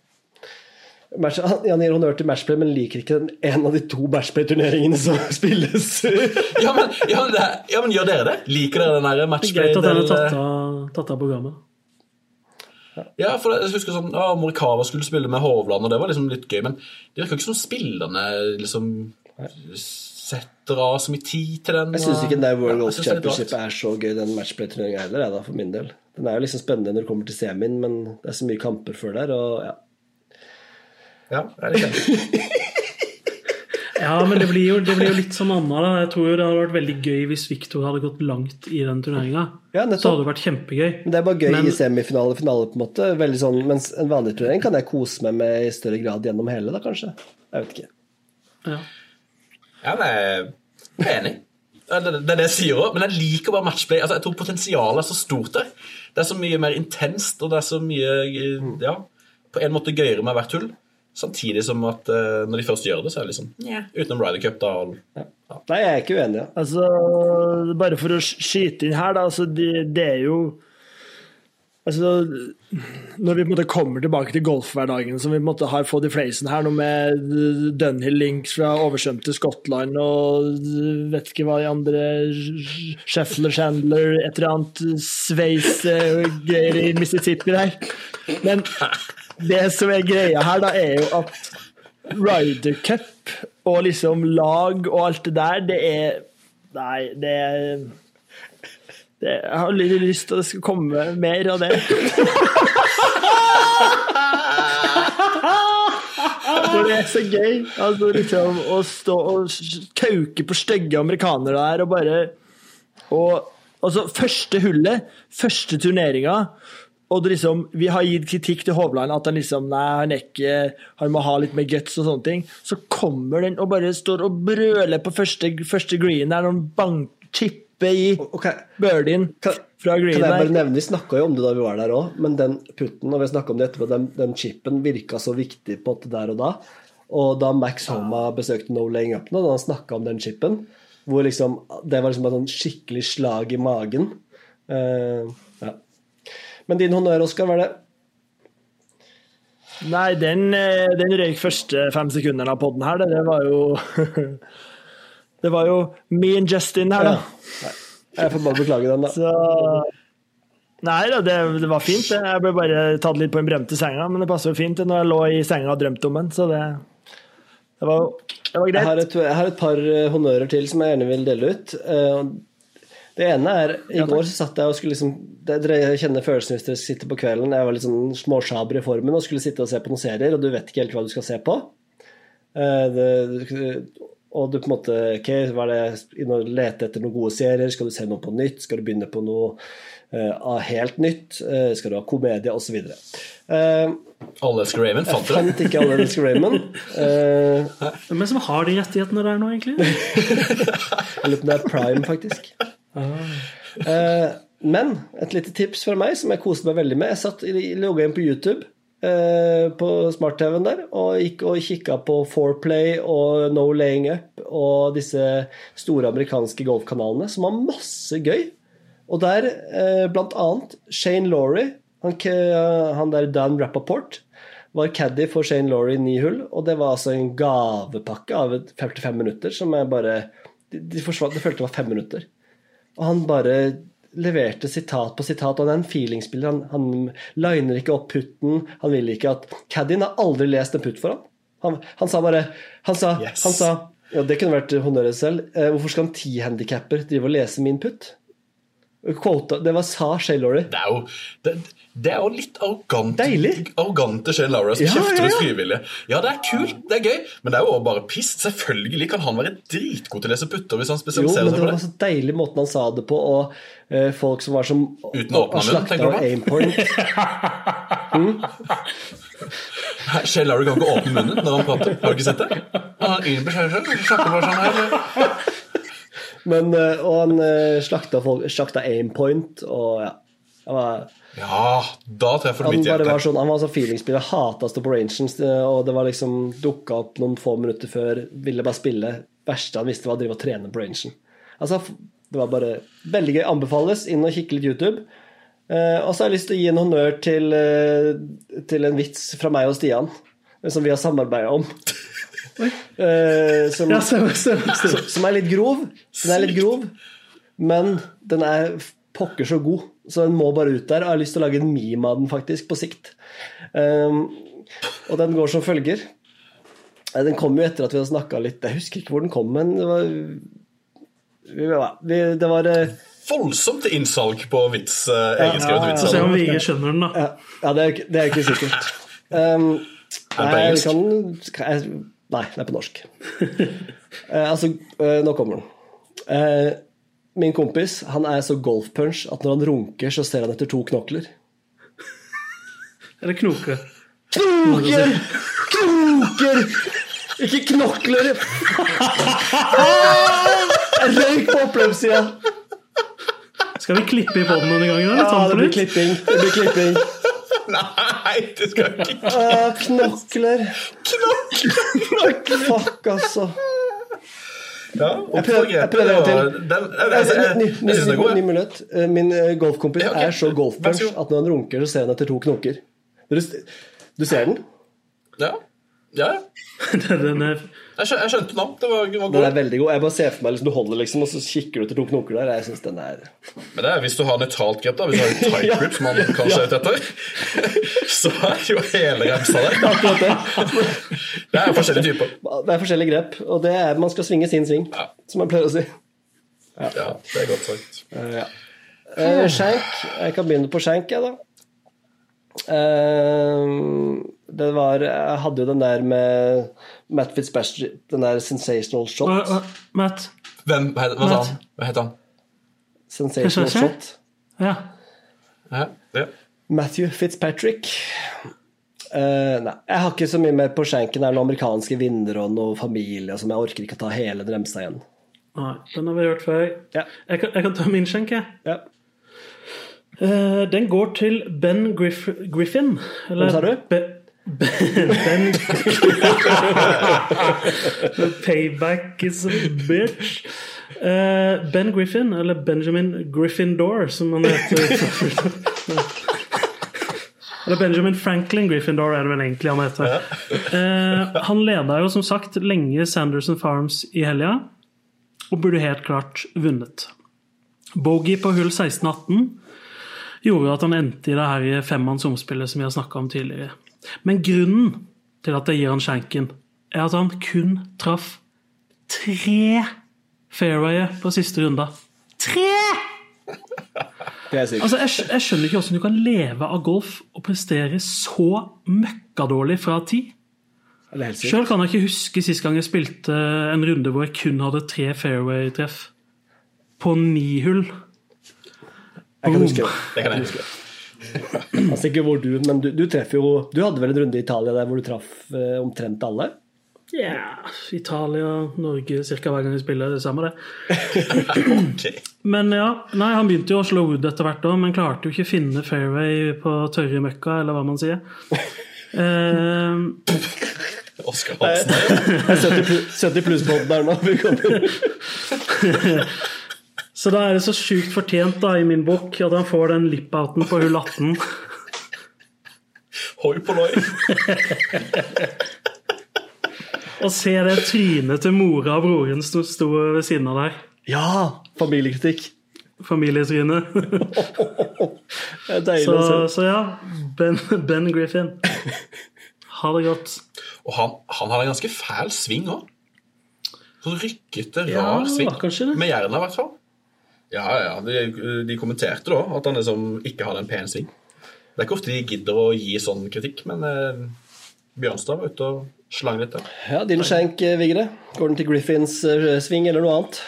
Match, han, gir honnør til matchplay, men liker ikke den, en av de to matchplay-turneringene som [LAUGHS] spilles. [LAUGHS] Ja, men, ja, men det, ja, men gjør dere det? Liker dere den der Det er matchplay? greit at den er tatt av, tatt av programmet. Ja, for jeg husker sånn ja, Morikawa skulle spille med Hovland, og det var liksom litt gøy, men det virker ikke som spillerne liksom setter av så mye tid til den. Jeg syns ikke den der World Golf ja, Championship er er så gøy, den matchplay-turneringa heller, jeg, da, for min del. Den er jo liksom spennende når det kommer til semien, men det er så mye kamper før der, og ja. Ja, det er litt kjempe [LAUGHS] Ja, men det blir jo, det blir jo litt som Anna. da Jeg tror jo det hadde vært veldig gøy hvis Victor hadde gått langt i den turneringa. Ja, så hadde det vært kjempegøy. Men det er bare gøy Men- i semifinale og finale, på en måte. Veldig sånn, mens en vanlig turnering kan jeg kose meg med i større grad gjennom hele, da, kanskje. Jeg vet ikke. Ja. Ja, men jeg er enig. Det, det er det jeg sier òg, men jeg liker bare matchplay. Altså, jeg tror potensialet er så stort der. Det er så mye mer intenst, og det er så mye eh, Ja, på en måte gøyere med hvert hull. Samtidig som at uh, når de først gjør det, så er det liksom yeah. Utenom Ryder Cup, da. Og, Nei, jeg er ikke uenig. Ja. Altså, bare for å skyte inn her, da. Altså, det, det er jo Altså, når vi på en måte kommer tilbake til golfhverdagen, som vi på en måte har fått i fleisen her, noe med Dunhill Links fra oversvømte Skottland og vet ikke hva de andre Scheffler, Chandler, et eller annet Sveis-greier i Mississippi der. Men det som er greia her, da, er jo at Ryder Cup og liksom lag og alt det der, det er Nei, det er det, Jeg har litt lyst til at det skal komme mer av det. [LAUGHS] Det er så gøy. Altså liksom Å stå og kauke på stygge amerikanere der og bare Og altså, første hullet, første turneringa og det liksom, Vi har gitt kritikk til Hovland at han liksom Nei, han er ikke Han må ha litt mer guts og sånne ting. Så kommer den og bare står og brøler på første, første green der, når han bank, chipper i okay. birdien fra fra kan jeg bare nevne, Vi snakka jo om det da vi var der òg, men den putten og vi om det etterpå, den, den chipen virka så viktig på det der og da. Og da Max Homa besøkte No Laying Up nå, da han snakka om den chipen, hvor liksom, det var liksom et skikkelig slag i magen. Uh, ja. Men din honnør, Oskar, hva er det? Nei, den, eh, den røyk første fem sekundene av podden her. Det, det var jo [LAUGHS] Det var jo me and Justin her, da. Jeg får bare beklage den, da. Så Nei da, det, det var fint. Jeg ble bare tatt litt på en bremte senga, men det passer jo fint når jeg lå i senga og drømte om den, så det, det var, det var Jeg har, greit. et, jeg har et par eh, honnører til som jeg gjerne vil dele ut. Eh, Det ene er I går så satt jeg og skulle liksom Dere kjenner følelsen hvis dere sitter på kvelden. Jeg var litt sånn småsjaber i formen og skulle sitte og se på noen serier, og du vet ikke helt hva du skal se på. Eh, det, og du på en måte Ok, hva er det og lete etter noen gode serier? Skal du se noe på nytt? Skal du begynne på noe uh, helt nytt? Uh, skal du ha komedie? Osv. Uh, Alle elsker Raymond, du det? Jeg fant ikke alle elsker Raymond. [LAUGHS] Uh, Hvem som har de rettighetene der nå, egentlig? [LAUGHS] Jeg lurer på om det er Prime, faktisk. Uh, men et lite tips fra meg som jeg koste meg veldig med. Jeg satt logga inn på YouTube på smart-TV-en der og gikk og kikka på Foreplay og No Laying Up og disse store amerikanske golfkanalene som har masse gøy. Og der eh, blant annet Shane Laurie, han, han der Dan Rappaport, var caddy for Shane Laurie i ni hull, og det var altså en gavepakke av 55 minutter som jeg bare De, de forsvant, det følte var fem minutter. Og han bare leverte sitat på sitat. Han er en feelingspiller. Han, han liner ikke opp putten. Han vil ikke at Caddien har aldri lest en putt for ham. Han, han sa bare Han sa, Yes. han sa ja, Det kunne vært honnøret selv. Eh, hvorfor skal en tihandikapper drive og lese min putt? Quota, det var sa Shay Laurie. Det er jo, det, det er jo litt arrogant, Deilig. arrogante Shane Laura som Ja, kjefter ja, ut ja. frivillige. Ja, det er kult, det er gøy, men det er jo også bare piss. Selvfølgelig kan han være dritgod til å lese putter hvis han Jo, spesialiserer men seg det Det var det. så deilig måten han sa det på, og uh, folk som var som Uten å åpne munnen, tenker du på? aimpoint. Shane Laura kan ikke åpne munnen når han prater. Har du ikke sett det? Han har ingen snakker bare sånn her. Men, eh, og han eh, slakta, folk, slakta aimpoint, og ja. Han var, Ja, da treffer du mitt hjerte. var sånn, han var sånn feelingspiller, hata å stå på rangen, og det var liksom dukka opp noen få minutter før, ville bare spille. Verste han visste, var å drive og trene på rangen. Altså, det var bare veldig gøy. Anbefales inn og kikke litt YouTube. Eh, og så har jeg lyst til å gi en honnør til, eh, til en vits fra meg og Stian, eh, som vi har samarbeida om. Eh, som, Ja, stemmer, stemmer, stemmer. som- som er litt grov. Den er litt grov, men den er pokker så god, så den må bare ut der. Jeg har lyst til å lage en meme av den faktisk, på sikt. Um, og den går som følger. Eh, Den kom jo etter at vi hadde snakka litt Jeg husker ikke hvor den kom, men det var, vi, ja, vi, det var eh, Voldsomt innsalg på vits, eh, egenskrevet Så se om vi ikke skjønner den, da. Ja, ja det, er, ikke- det er ikke sikkert. Um, Er det på nei, jeg engelsk? kan, jeg, nei, det er på norsk. uh, [LAUGHS] altså, uh, nå kommer den. Eh, min kompis han er så golfpunch at når han runker, så ser han etter to knokler. Eller knoker. Knoker! Knoker! Ikke knokler! Røyk på oppløpssida. Skal vi klippe i båten denne gangen? Eller? Ja, Sånn det blir klipping. Det blir klipping. Nei, det skal ikke ikke. Knokler. knokler. Fuck, altså. Ja, Jeg prøver, jeg prøver en til. Jeg, Ny, minutt. Eh, Min eh, golfkompis er så golfpunch at når han runker, så ser han etter to knoker. Du ser den? Ja. Ja, [LAUGHS] ja. Den er Jeg, skjø- jeg skjønte den. Det var, var Den er veldig god. Jeg bare ser for meg liksom, du holder liksom, og så kikker du etter to knoker der. Jeg synes den er Men det er hvis du har nøytralt grep, da. Hvis du har et [LAUGHS] tight grip, som man kanskje er ute etter, [LAUGHS] så er jo hele remsa der. akkurat det. Det er forskjellige typer. Det er forskjellige grep, og det er man skal svinge sin sving, Ja. som jeg pleier å si. Ja, det er godt sagt. Eh, Shank. Jeg kan begynne på skjenk, jeg, da. Eh, det var Jeg hadde jo den der med Matt Fitzpatrick, den der sensational shot. Uh, uh, Matt? Hvem, hva sa han? Hva het han? Sensational shot. Ja. Ja, ja. Matthew Fitzpatrick. Uh, nei, jeg har ikke så mye mer på skjenken. Det er noen amerikanske vinnere og noe familie som jeg orker ikke å ta hele Dremstad remsa igjen. Nei, den har vi hørt før. Ja. Jeg kan, jeg kan ta min skjenk, jeg. Ja. Uh, den går til Ben Griff Griffin. Eller Hvem sa du? Be ben [LAUGHS] Payback is a bitch. Eh, ben Griffin, eller Benjamin Gryffindor, som han heter. Eller Benjamin Franklin Gryffindor er det vel egentlig han heter. Eh, han leda jo som sagt lenge Sanderson Farms i helga, og burde helt klart vunnet. Bogey på hull 16-18 gjorde at han endte i det her femmanns omspillet som vi har snakka om tidligere. Men grunnen til at jeg gir han skjenken, er at han kun traff tre fairwayer på siste runde. Tre! Det er sykt. Altså, jeg, jeg skjønner ikke hvordan du kan leve av golf og prestere så møkkadårlig fra ti. Sjøl kan jeg ikke huske sist gang jeg spilte en runde hvor jeg kun hadde tre fairway-treff. På ni hull. Jeg kan huske det. Det kan jeg huske. [CLEARS THROAT] Altså ikke hvor du, men du, du treffer jo Du hadde vel en runde i Italia der hvor du traff eh, omtrent alle? Ja, Italia, Norge Cirka hver gang vi spiller. Det samme, det. [LAUGHS] Men ja, nei, han begynte jo å slå wood etter hvert òg, men klarte jo ikke å finne fairway på tørre møkka, eller hva man sier. Eh, Oskar Hansen. [LAUGHS] Er 70 pluss- 70 pluss-båten der nå. [LAUGHS] Så da er det så sjukt fortjent da i min bok at han får den lip-outen på hull 18. [LAUGHS] Hoi polloi. [LAUGHS] Og se det trynet til mora og broren som sto ved siden av der. Ja! Familiekritikk. Familietryne. [LAUGHS] Deilig Så, å se. så ja, ben, ben Griffin. Ha det godt. Og han, han hadde en ganske fæl sving òg. Sånn rykkete, Ja, rar sving. kanskje det. Med jernet, i hvert fall. Ja, ja, de, de kommenterte da at han liksom ikke hadde en pen sving. Det er ikke ofte de gidder å gi sånn kritikk, men eh, Bjørnstad var ute og slang litt der. Ja, Dylan skjenk, eh, Vigre. Går den til Griffins eh, sving eller noe annet?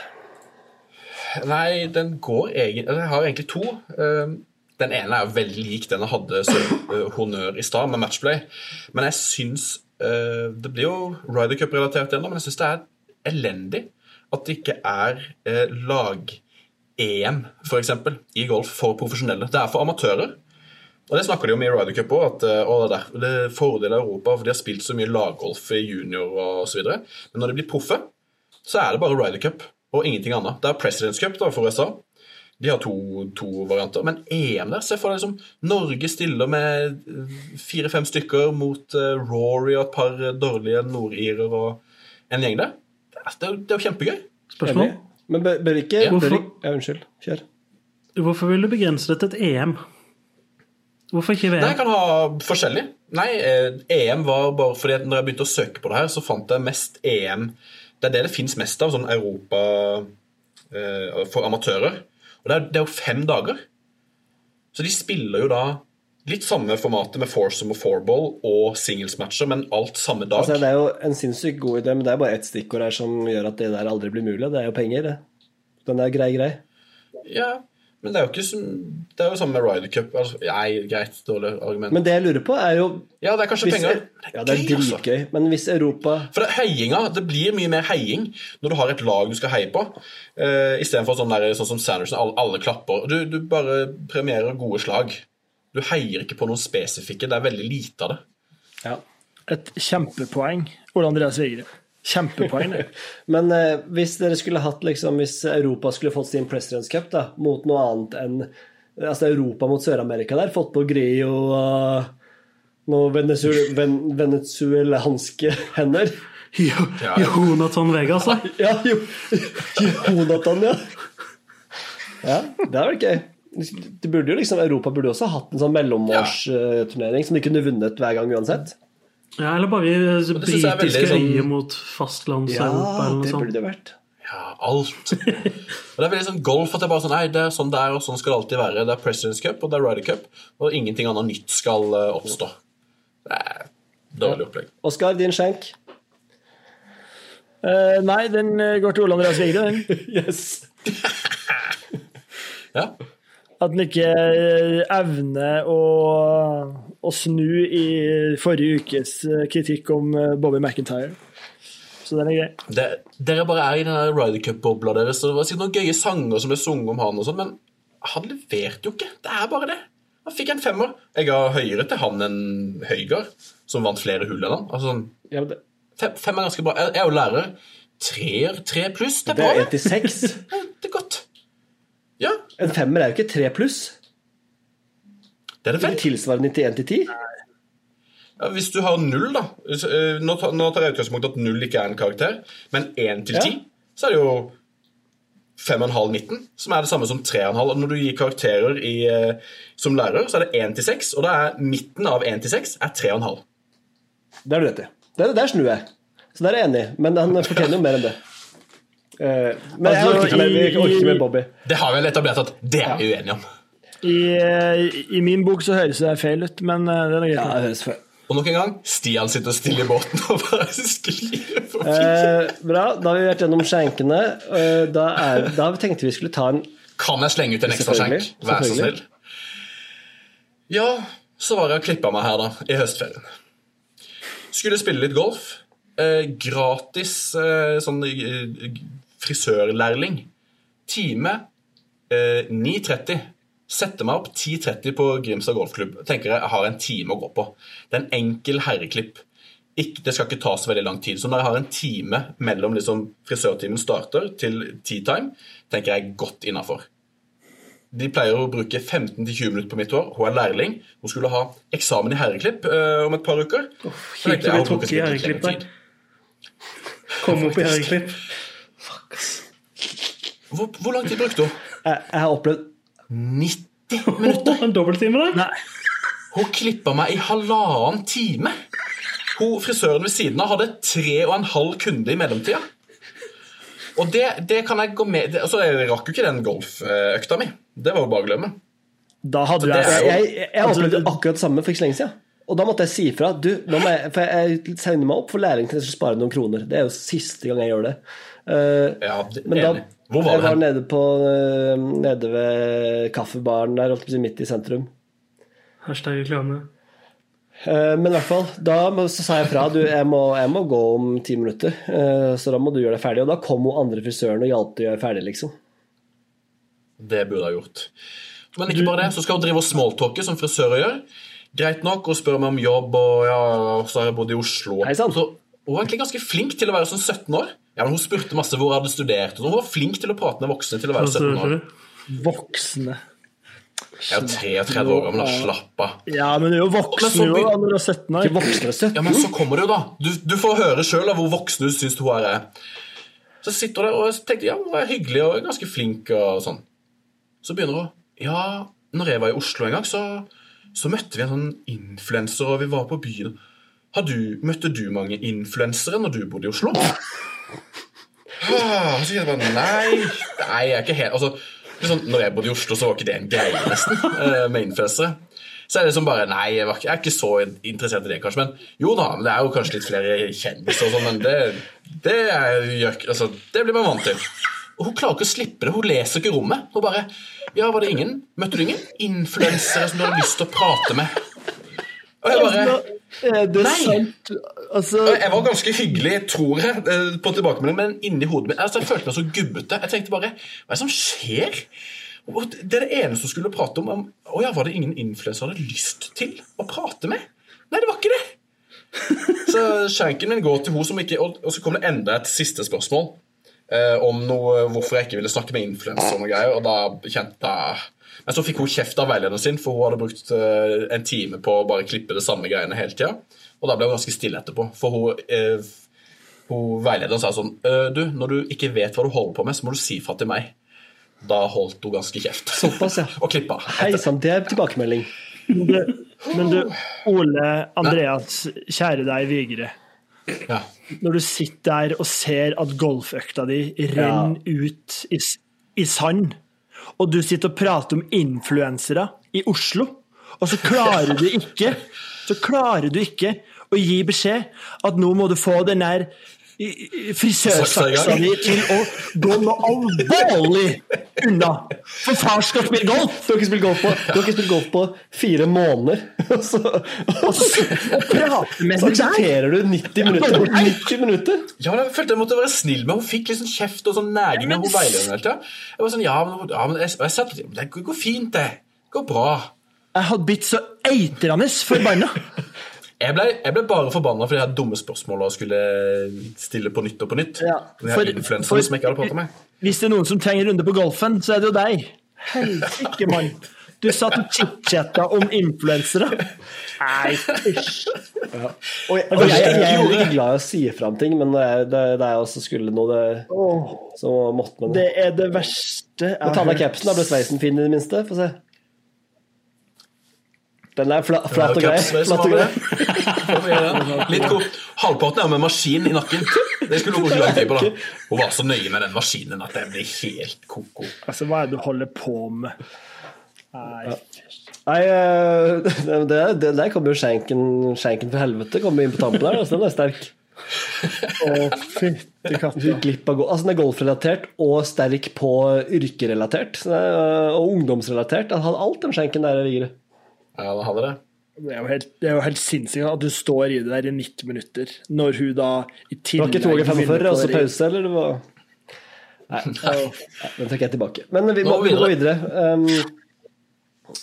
Nei, den går egentlig Jeg har egentlig to. Eh, Den ene er veldig lik den jeg hadde som honnør i stad, med matchplay. Men jeg syns Det blir jo Ryder Cup-relatert igjen, men jeg syns det er elendig at det ikke er eh, lag-EM, f.eks., i golf for profesjonelle. Det er for amatører. Og Det snakker de om i Ryder Cup òg, at eh, det, er, det er fordel av Europa, for de har spilt så mye laggolf i junior og osv. Men når de blir proffe, så er det bare Ryder Cup og ingenting annet. Det er Presidents Cup da, for USA. De har to, to varianter. Men EM der, se for deg liksom Norge stiller med fire-fem stykker mot eh, Rory og et par dårlige nordirer og en gjeng der. Er, er det er jo kjempegøy. Spørsmål? Men bør, bør ikke Ja. bør Hvorfor? ja, Unnskyld. Kjør. Hvorfor vil du begrense det til et EM? Hvorfor ikke VM? Nei, jeg kan ha forskjellig. Nei, eh, EM var bare fordi at når jeg begynte å søke på det her, så fant jeg mest EM Det er det det fins mest av, sånn Europa eh, for amatører. Og det er, det er jo fem dager. Så de spiller jo da litt samme formatet med foursome og fourball og singlesmatcher, men alt samme dag. Altså, det er jo en sinnssykt god idé, men det er bare ett stikkord her som gjør at det der aldri blir mulig. Det er jo penger, det. Den er grei, grei. Ja, men det er jo ikke som Det er jo samme med Ryder Cup. Altså, nei, greit, dårlig argument. Men det jeg lurer på, er jo ja, det er kanskje hvis, penger. Ja, det er altså. dritgøy. Men hvis Europa For det, heiinga, det blir mye mer heiing når du har et lag du skal heie på, uh, istedenfor sånn, der, sånn som Sanderson, alle, alle klapper. Du, du bare premierer gode slag. Du heier ikke på noen spesifikke. Det er veldig lite av det. ja. Et kjempepoeng. Ole Andreas Vigre. Kjempepoeng, det. [LAUGHS] Men eh, hvis dere skulle hatt liksom, Hvis Europa skulle fått sin Presidents Cup da, mot noe annet enn Altså Europa mot Sør-Amerika der, fått på Grio og noen venezuel, ven, venezuelanske hender [LAUGHS] Jo, Jonathan Vegas, da. [LAUGHS] Ja, jo, Jonathan, ja. Ja, det hadde vært gøy. Det burde jo liksom, Europa burde også hatt en sånn mellomårsturnering som de kunne vunnet hver gang uansett. Ja, eller bare britiske sånn- øyer mot fastlands-Europa Ja, eller noe det sånt. burde det vært. Ja, alt. [LAUGHS] Og det er veldig sånn golf at det er bare sånn Nei, det er sånn det er, og sånn skal det alltid være. Det er President's Cup og det er Ryder Cup, og ingenting annet nytt skal eh, oppstå. Det er dårlig opplegg. Oskar, din skjenk? Uh, nei, den eh, går til Ole Andreas Vigre, den. [LAUGHS] Yes. [LAUGHS] Ja. At han ikke eh, evner å, å snu i forrige ukes eh, kritikk om eh, Bobby McIntyre. Så den er grei. Det, dere bare er i den Ryder Cup-bobla deres. Det var sikkert noen gøye sanger som ble sunget om han, og sånt, men han leverte jo ikke. Det er bare det. Han fikk en femmer. Jeg har høyere til han enn Høygard, som vant flere hull enn han. Altså, Ja, det, fem, fem er ganske bra. Jeg, jeg er jo lærer. Treer, tre pluss, det er det bra. er det. 1 til 6. [LAUGHS] Det er godt. Ja, En femmer er jo ikke tre pluss. det er det vel. tilsvarer 91 til 10. Ja, hvis du har null, da eh, Nå tar, jeg utgangspunkt i at null ikke er en karakter, men én til ti, så er det jo 5,5-19, som er det samme som 3,5. Og når du gir karakterer i, eh, som lærer, så er det 1 til 6, og da er midten av 1 til 6 er 3,5. Det har du rett i. Der, der snur jeg. Så der er jeg enig, men han fortjener jo mer enn det. Eh, men jeg Altså, orker ikke i- jeg orker ikke med Bobby. Det har vi vel etablert at det er vi uenige om. I, eh, I min bok så høres det feil ut, men eh, det er noe greit. Ja, det høres feil. Og nok en gang, Stian sitter stille i båten og bare [LAUGHS] sklir forbi. Eh, bra, da har vi vært gjennom skjenkene. Eh, da, er, da tenkte vi skulle ta en Kan jeg slenge ut en ekstra skjenk? Vær så snill. Ja, så var jeg og klippa meg her, da, i høstferien. Skulle spille litt golf. Eh, gratis eh, sånn frisørlærling. Time eh, 9.30. Setter meg opp 10.30 på Grimstad golfklubb. Tenker jeg, jeg har en time å gå på. Det er en enkel herreklipp. Ikke, det skal ikke ta så veldig lang tid. Så når jeg har en time mellom liksom, frisørtimen starter til tea time, tenker jeg godt innafor. De pleier å bruke 15-20 minutter på mitt hår. Hun er lærling. Hun skulle ha eksamen i herreklipp eh, om et par uker. Oh, kjipt å bli trukket i herreklipp der. Kom opp i herreklipp. Hvor, hvor lang tid brukte hun? Jeg, jeg har opplevd 90 minutter! En dobbelttime da? Nei, Hun klippa meg i halvannen time. Hun, Frisøren ved siden av hadde tre og en halv kunde i mellomtida. Og det, det kan jeg gå med det, altså, Jeg rakk jo ikke den golføkta mi. Det var jo bare å glemme. da hadde du altså... jeg jo- Jeg, jeg, jeg opplevde akkurat det samme for ikke så lenge siden. Og da måtte jeg si ifra. Du, nå må jeg, for jeg segner meg opp for læring til jeg skal spare noen kroner. Det er jo siste gang jeg gjør det. Uh, Ja, det, men da. Hvor var jeg det var nede, på, eh, nede ved kaffebaren der, holdt på å si, midt i sentrum. Hashtag reklame. Eh, Men i hvert fall, da så sa jeg fra. Du, jeg må, jeg må gå om ti minutter, eh, så da må du gjøre deg ferdig. Og da kom hun andre frisøren og hjalp til å gjøre ferdig, liksom. Det burde jeg gjort. Men ikke bare det, så skal hun drive og smalltalke, som frisører gjør. Greit nok, og spør meg om jobb, og ja, så har jeg bodd i Oslo. Hei. Så hun var egentlig ganske flink til å være sånn 17 år. Ja, men Hun spurte masse hvor hun hadde studert. og. Hun var flink til å prate med voksne til å være Altså, 17 år. Voksne. Jeg er jo 33 år gammel, slapp av. Ja, men du er jo voksen så jo da, når du er 17 år. Ikke voksne 17? Ja, men så kommer det jo, da. Du, du får høre sjøl hvor voksen du syns hun er. Så sitter hun der og tenkte ja, hun er hyggelig og ganske flink og sånn. Så begynner hun Ja, når jeg var i Oslo en gang, så, så møtte vi en sånn influenser, og vi var på byen. Har du, møtte du mange influensere når du bodde i Oslo? Ah, så kjente jeg bare nei, nei, jeg er ikke helt altså, sånn, Når jeg bodde i Oslo, så var ikke det en greie, nesten, Uh, med influensere. Så er det liksom bare Nei, jeg, var jeg er ikke så interessert i det, kanskje. Men jo da, det er jo kanskje litt flere kjendiser og sånn, men det, det, er, altså, det blir man vant til. Og hun klarer ikke å slippe det. Hun leser ikke rommet. Hun bare Ja, var det ingen? Møtte du ingen influensere som du hadde lyst til å prate med? Og jeg bare Er det Nei. sant? Altså, Jeg var ganske hyggelig, tror jeg, eh, på tilbakemelding, men inni hodet mitt altså, Jeg følte meg så gubbete. Jeg tenkte bare Hva er det som skjer? Det er det eneste hun skulle prate om. Å ja, var det ingen influenser hadde lyst til å prate med? Nei, det var ikke det. Så skjenken min går til hun som ikke og så kom det enda et siste spørsmål eh, om noe, hvorfor jeg ikke ville snakke med influensere og noe greier. Og da kjente jeg Men så fikk hun kjeft av veilederen sin, for hun hadde brukt eh, en time på å bare klippe det samme greiene hele tida. Og da ble hun ganske stille etterpå. For hun, eh, hun veilederen sa sånn «Øh, Du, når du ikke vet hva du holder på med, så må du si fra til meg. Da holdt hun ganske kjeft. Såpass, ja. [LAUGHS] Og klippa. Hei sann, det er tilbakemelding. du, men du, Ole Andreas, kjære deg, Vigre. Ja. Når du sitter der og ser at golføkta di renner ut i, i sand, og du sitter og prater om influensere i Oslo, og så klarer du ikke så klarer du ikke å gi beskjed at nå må du få den der frisørsaksa di til å gå noe alvorlig unna. For far skal spille golf! Du har ikke spilt golf på, spilt golf på fire måneder. [LAUGHS] Og så, og så, Og aksepterer du 90 minutter. 90 minutter. Ja, men jeg følte jeg måtte være snill med Hun fikk sånn kjeft og sånn næring med hun veilederen. Jeg var sånn, ja, men, ja, men jeg, jeg sa det går fint, det. Det går bra. Jeg hadde blitt så eitrende forbanna. Jeg ble, jeg ble bare forbanna fordi jeg hadde dumme spørsmål og skulle stille på nytt og på nytt. Ja, for- for- som jeg ikke hadde pratet med. Hvis det er noen som trenger en runde på golfen, så er det jo deg. Helsike, mann. Du satt og chit-chatta om influensere. Nei, fysj. Og jeg, og jeg, jeg er ikke glad i å si fra om ting, men det er, det, det er også skulle noe det, så måtte man det er det verste jeg Men Ta av deg capsen, da ble sveisen fin i det minste. Få se. Den er fla, flat og grei. Flat og grei. [LAUGHS] det. Det. Litt kort. Halvparten er med maskin i nakken. Det skulle hun bruke lang tid på. da Hun var så nøye med den maskinen at jeg ble helt ko-ko. Altså, hva er det du holder på med? Nei. Nei, eh, det, det, det der kommer jo skjenken, skjenken for helvete kommer inn på tampen her. Altså, den er sterk. Å, fytti katta. Glipp av altså, den er golfrelatert og sterk på yrkerelatert. Det og ungdomsrelatert. Han hadde alt den skjenken der. Vigre. Ja, da hadde det. Det er jo helt, det er jo helt sinnssykt at du står i det der i 90 minutter, når hun da i Det var ikke 2 vinner 45 og så pause, eller det var Nei, den tar jeg tilbake. Men vi må, vi må gå videre. Um,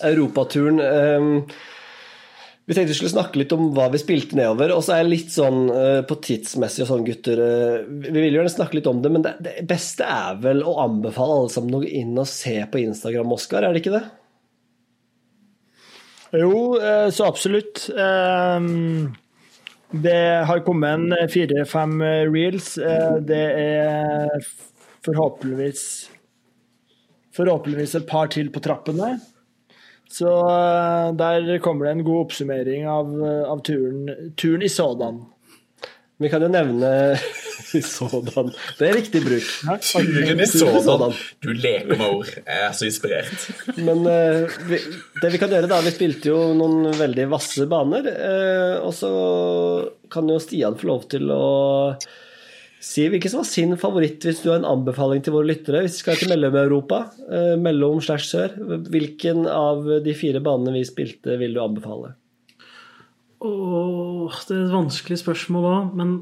Europaturen um, Vi tenkte vi skulle snakke litt om hva vi spilte nedover. Og så er jeg litt sånn uh, på tidsmessig og sånn, gutter uh, Vi vil jo gjerne snakke litt om det, men det, det beste er vel å anbefale alle sammen å gå inn og se på Instagram, Oskar, er det ikke det? Jo, eh, så absolutt. Ehm, Det har kommet en fire-fem reels. Eh, Det er forhåpentligvis Forhåpentligvis et par til på trappene. Så eh, der kommer det en god oppsummering av, av turen, turen i sådan. Vi kan jo nevne [LAUGHS] sådan. Det er riktig bruk. Turen i sådan. Du leker med ord. Jeg er så inspirert. Men uh, vi, det vi kan gjøre da, vi spilte jo noen veldig vasse baner, Uh, og så kan jo Stian få lov til å si hvilken som var sin favoritt, hvis du har en anbefaling til våre lyttere. Hvis vi skal til Mellom-Europa, uh, mellom slash sør, hvilken av de fire banene vi spilte, vil du anbefale? Åh, det er et vanskelig spørsmål òg, men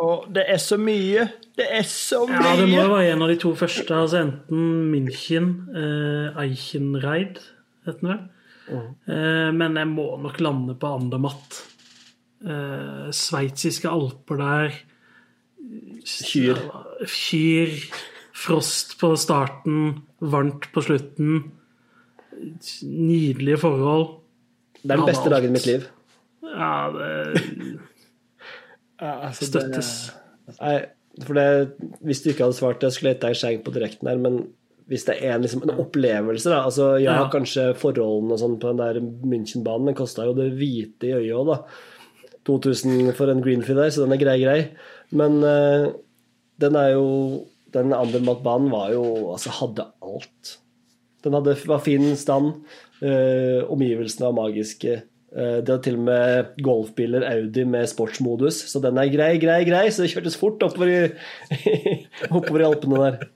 Åh, det er så mye! Det er så mye! ja, det må jo være en av de to første. Altså enten München, eh, Eichenreid, heter den vel. Eh, men jeg må nok lande på Andermatt. Eh, Sveitsiske alper der. Kyr. Kyr. Frost på starten, varmt på slutten. Nydelige forhold. Det er den beste dagen i mitt liv. Ja, det Ja, altså, det- støttes. Nei, for det, Hvis du ikke hadde svart det, skulle jeg gitt deg skjegg på direkten her, men hvis det er en, liksom, en opplevelse da, altså Ja, Ja. kanskje forholdene og sånn på den der München-banen, den kosta jo det hvite i øyet òg, da. 2000 for en Greenfield der, så den er grei, grei. Men uh, den er jo Den Andermatt-banen var jo Altså, hadde alt. Den hadde, var fin stand. Uh, omgivelsene var magiske. Eh, det var til og med golfbiler Audi med sportsmodus, så den er grei, grei, grei. Så det kjørtes fort oppover i, [LAUGHS] oppover i Alpene der.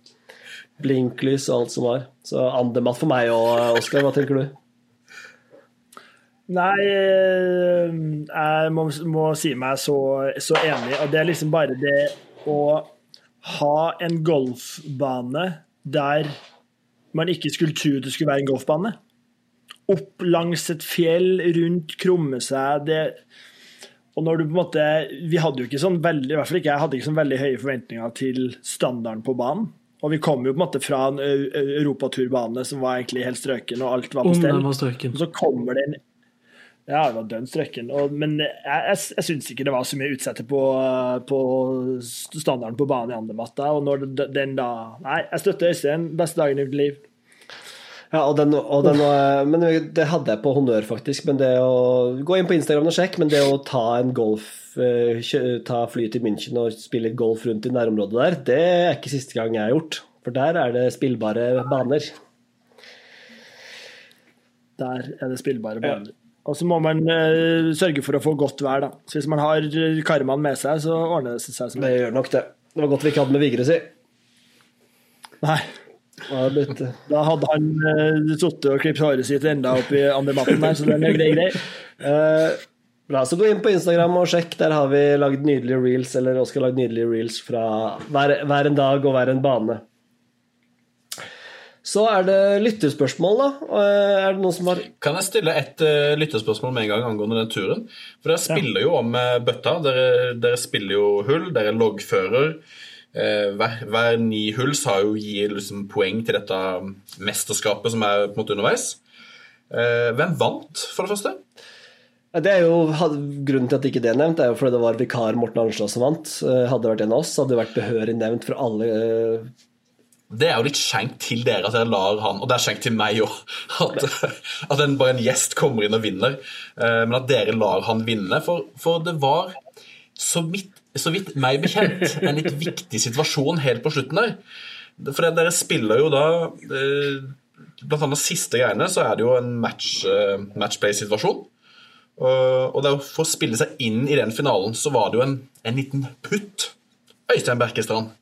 Blinklys og alt som var. Så Andermatt for meg og Oskar, hva tenker du? Nei, eh, jeg må, må si meg så, så enig. Og det er liksom bare det å ha en golfbane der man ikke skulle tro det skulle være en golfbane. Opp langs et fjell, rundt, krumme seg det, Og når du på en måte Vi hadde jo ikke sånn veldig I hvert fall ikke jeg hadde ikke sånn veldig høye forventninger til standarden på banen. Og vi kom jo på en måte fra en eu- eu- europaturbane som var egentlig helt strøken, og alt var på stell. var strøken. Og så kommer det en Ja, det var dønn strøken. Og, men jeg, jeg, jeg syns ikke det var så mye utsette på, på standarden på banen i Andermatta. Og når den da Nei, jeg støtter Øystein. Beste dagen i mitt liv. Ja, og den, og den men Det hadde jeg på honnør, faktisk. Men det å Gå inn på Instagram og sjekk, men det å ta en golf eh, Ta fly til München og spille golf rundt i nærområdet der, det er ikke siste gang jeg har gjort. For der er det spillbare baner. Der er det spillbare baner. Og så må man uh, sørge for å få godt vær, da. Så hvis man har karmaen med seg, så ordner det seg. Som Det gjør nok det. Det var godt vi ikke hadde med Vigre, si. Nei. Eh, Da hadde han uh, sittet og klippet håret sitt enda opp i andre matten der, så den er grei, grei. Uh, bra, så gå inn på Instagram og sjekk. Der har vi lagd nydelige reels, eller Oskar har lagd nydelige reels fra hver, hver en dag og hver en bane. Så er det lytterspørsmål, da. Eh, Er det noen som har Kan jeg stille et uh, lytterspørsmål med en gang angående den turen? For dere spiller jo om uh, bøtta. Dere, dere spiller jo hull, dere loggfører. Eh, hver, hver ni hull har jo gir liksom poeng til dette mesterskapet som er på en måte underveis. Eh, hvem vant, for det første? Det er jo, Grunnen til at ikke det er nevnt, er jo fordi det var vikar Morten Arnstad som vant. Eh, Hadde det vært en av oss, hadde det vært behørig nevnt for alle. Det er jo litt skjenkt til dere at dere lar han Og det er skjenkt til meg òg. [LAUGHS] At, at en, bare en gjest kommer inn og vinner. Men at dere lar han vinne. For, for det var, så vidt, så vidt meg bekjent, en litt viktig situasjon helt på slutten der. For dere spiller jo da eh, Blant annet siste greiene så er det jo en match, eh, matchplay-situasjon. Og, det for å spille seg inn i den finalen så var det jo en, en liten putt. Øystein Berkestrand,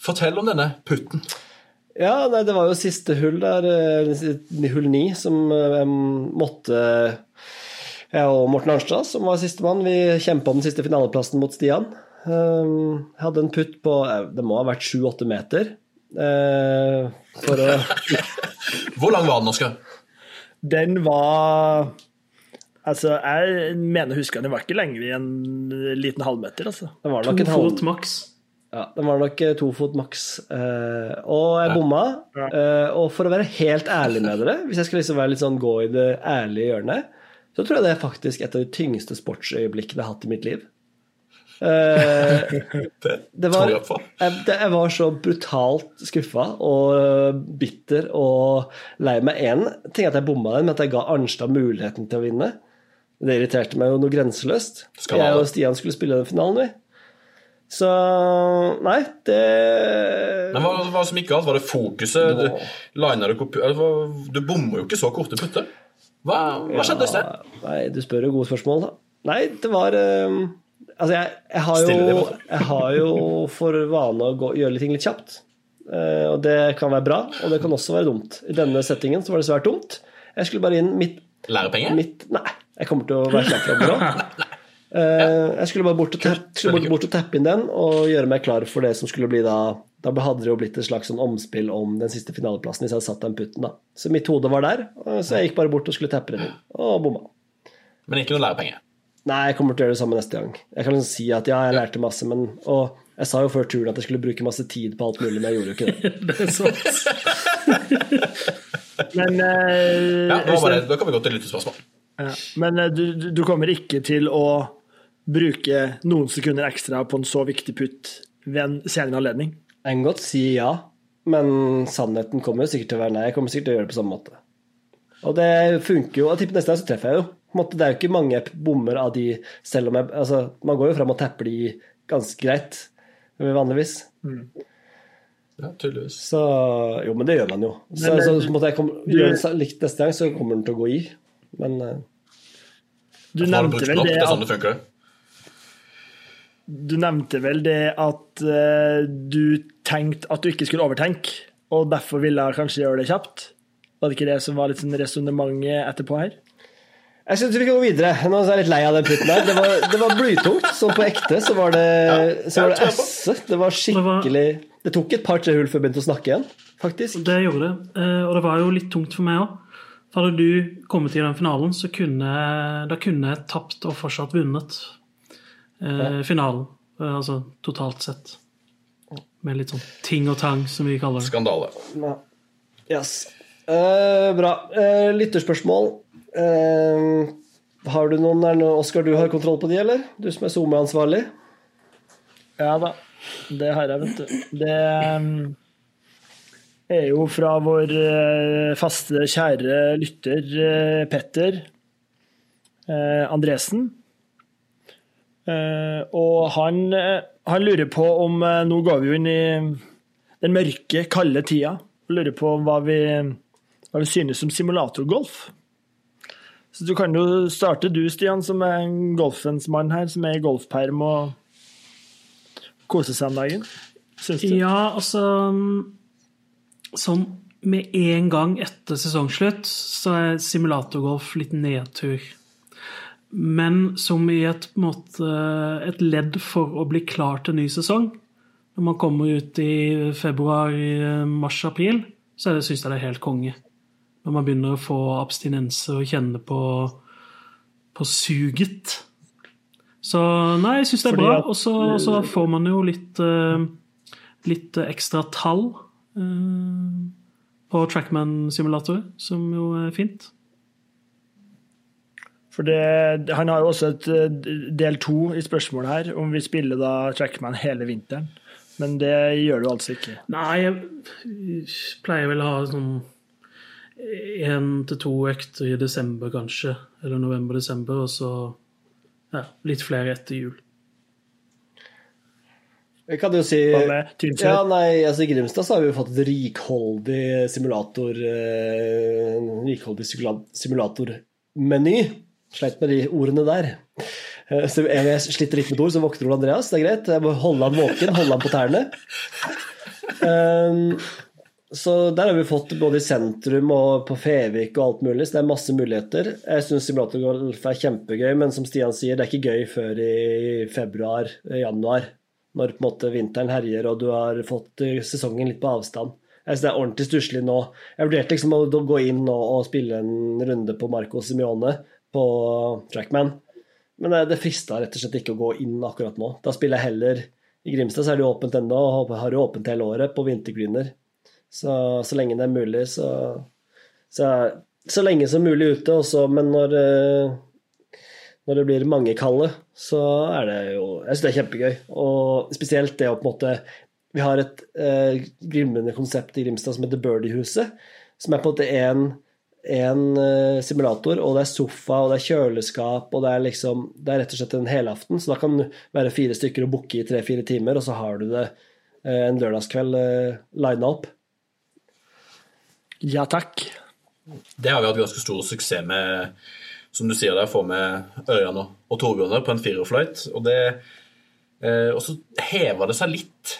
fortell om denne putten. Ja, nei, det var jo siste hull der, eh, hull ni, som jeg måtte Jeg og Morten Arnstad, som var sistemann, vi kjempa om den siste finaleplassen mot Stian. Um, hadde en putt på eh, Det må ha vært sju-åtte meter. eh, for å [LAUGHS] Hvor lang var den, Oskar? Den var Altså, jeg mener å huske at den var ikke lenger enn en liten halvmeter, altså. Det var To en halv... fot maks. Ja, den var nok eh, to fot maks. Eh, og jeg bomma. Eh, og for å være helt ærlig med dere, hvis jeg skal liksom være litt sånn gå i det ærlige hjørnet, så tror jeg det er faktisk et av de tyngste sportsøyeblikkene jeg har hatt i mitt liv. Eh, Det, var, jeg jeg, var så brutalt skuffa og bitter og lei meg. Én ting at jeg bomma den, men at jeg ga Arnstad muligheten til å vinne. Det irriterte meg jo noe grenseløst. Jeg og. Stian skulle spille den finalen, vi. Så Nei, det Men hva hva som gikk galt? Var det fokuset? Lina du, kopi- du bommer jo ikke så korte putter. Hva, hva skjedde i sted? Nei, du spør jo gode spørsmål, da. Nei, det var eh, Altså, jeg, jeg, har jo, jeg har jo for vane å gå, gjøre ting litt kjapt. Eh, og det kan være bra, og det kan også være dumt. I denne settingen så var det svært dumt. Jeg skulle bare inn mitt Lærepenger? Mitt, Nei, jeg kommer til å være det. [LAUGHS] Eh, jeg skulle bare bort og, tapp, skulle bort, bort og tappe inn den og gjøre meg klar for det som skulle bli da Da hadde det jo blitt et slags sånn omspill om den siste finaleplassen hvis jeg hadde satt den putten. da. Så mitt hode var der, så jeg gikk bare bort og skulle tappe den inn, og bomma. Men ikke noe lærepenger. Nei, jeg kommer til å gjøre det samme neste gang. Jeg kan liksom si at ja, jeg lærte masse, men Og jeg sa jo før turen at jeg skulle bruke masse tid på alt mulig, men jeg gjorde jo ikke det. [LAUGHS] Det er sant. [LAUGHS] Men, eh, Ja, nå var Da kan vi gå til lyttespørsmål. ja. men eh, du, du- du kommer ikke til å bruke noen sekunder ekstra på en så viktig putt ved en senere anledning? Jeg kan godt si ja, men sannheten kommer jo sikkert til å være nei. Jeg kommer sikkert til å gjøre det på samme måte. Og det funker jo. Jeg tipper neste gang så treffer jeg jo. Måte, det er jo ikke mange bommer av de, selv om jeg Altså, man går jo fram og tapper de ganske greit, vanligvis. Ja, tydeligvis. Så Jo, men det gjør man jo. Så, Men, så, så måtte jeg komme, det likt neste gang, så kommer den til å gå i. Men eh, Du nevnte vel det Det at. Du nevnte vel det at du tenkte at du ikke skulle overtenke, og derfor ville jeg kanskje gjøre det kjapt? Var det ikke det som var litt sånn resonnementet etterpå her? Jeg syns vi kan gå videre. Nå er jeg litt lei av den putten her. Det var, det var blytungt. Sånn på ekte så var det, så var det esse. Det var skikkelig Det tok et par-tre hull før jeg begynte å snakke igjen, faktisk. Det gjorde det. Eh, Og det var jo litt tungt for meg òg. For hadde du kommet i den finalen, så kunne, da kunne jeg tapt og fortsatt vunnet eh, finalen. Eh, Altså totalt sett. Med litt sånn ting og tang, som vi kaller det. Skandale. Yes. Eh, bra. Eh, lytterspørsmål. Eh, har du noen der Oskar, du har kontroll på de, eller? Du som er SoMe-ansvarlig? Ja da, det har jeg, vet du. Det um, er jo fra vår eh, faste, kjære lytter eh, Petter eh, Andresen. Eh, og han, eh, han lurer på om eh, Nå går vi jo inn i den mørke, kalde tida. Lurer på hva vi, hva vi synes om simulatorgolf. Så du kan jo starte du, Stian, som er en golfens mann her, som er i golfperm og koser seg om dagen. Syns du? Ja, altså Som med en gang etter sesongslutt så er simulatorgolf litt nedtur. Men som i et, måte, et ledd for å bli klar til ny sesong, når man kommer ut i februar, mars-april, så syns jeg det er helt konge. Når man begynner å få abstinenser og kjenne på, på suget. Så nei, jeg syns det er bra. Og så, får man jo litt, eh, litt ekstra tall eh, på Trackman-simulator, som jo er fint. For det, han har jo også et eh, del to i spørsmålet her, om vi spiller da Trackman hele vinteren. Men det gjør du altså ikke. Nei, jeg pleier vel å ha sånn én til to økter i desember, kanskje. Eller november-desember, og så ja, litt flere etter jul. Jeg kan jo si? Ja, nei, altså I Grimstad så har vi jo fått et rikholdig simulator eh, en rikholdig simula- simulatormeny. Sleit med de ordene der. Eh, Så jeg sliter litt med ord, så våkner Ole Andreas. Det er greit. Jeg må holde han våken, holde han på tærne. [LAUGHS] Um, så der har vi fått både i sentrum og på Fevik og alt mulig, så det er masse muligheter. Jeg syns simulatorgolf er kjempegøy, men som Stian sier, det er ikke gøy før i februar-januar. Når på en måte vinteren herjer og du har fått eh, sesongen litt på avstand. Jeg synes Det er ordentlig stusslig nå. Jeg vurderte liksom å gå inn og spille en runde på Marco Simione på Trackman. Men det, det frista rett og slett ikke å gå inn akkurat nå. Da spiller jeg heller I Grimstad så er det jo åpent ennå, og har jo åpent hele året på vintergreener. Så, så lenge det er mulig, så Så, så lenge som mulig ute også, men når eh, når det blir mange kalde, så er det jo Jeg syns det er kjempegøy. Og spesielt det å på en måte Vi har et eh, glimrende konsept i Grimstad som heter Birdie-huset. Som er på en måte en, en eh, simulator, og det er sofa, og det er kjøleskap, og det er liksom Det er rett og slett en helaften, så da kan du være fire stykker og booke i tre-fire timer, og så har du det eh, en lørdagskveld eh, lina opp. Ja takk. Det har vi hatt ganske stor suksess med, som du sier der, få med Ørjan og, og Torbjørn der på en firerfløyt. Og eh, Og så heva det seg litt.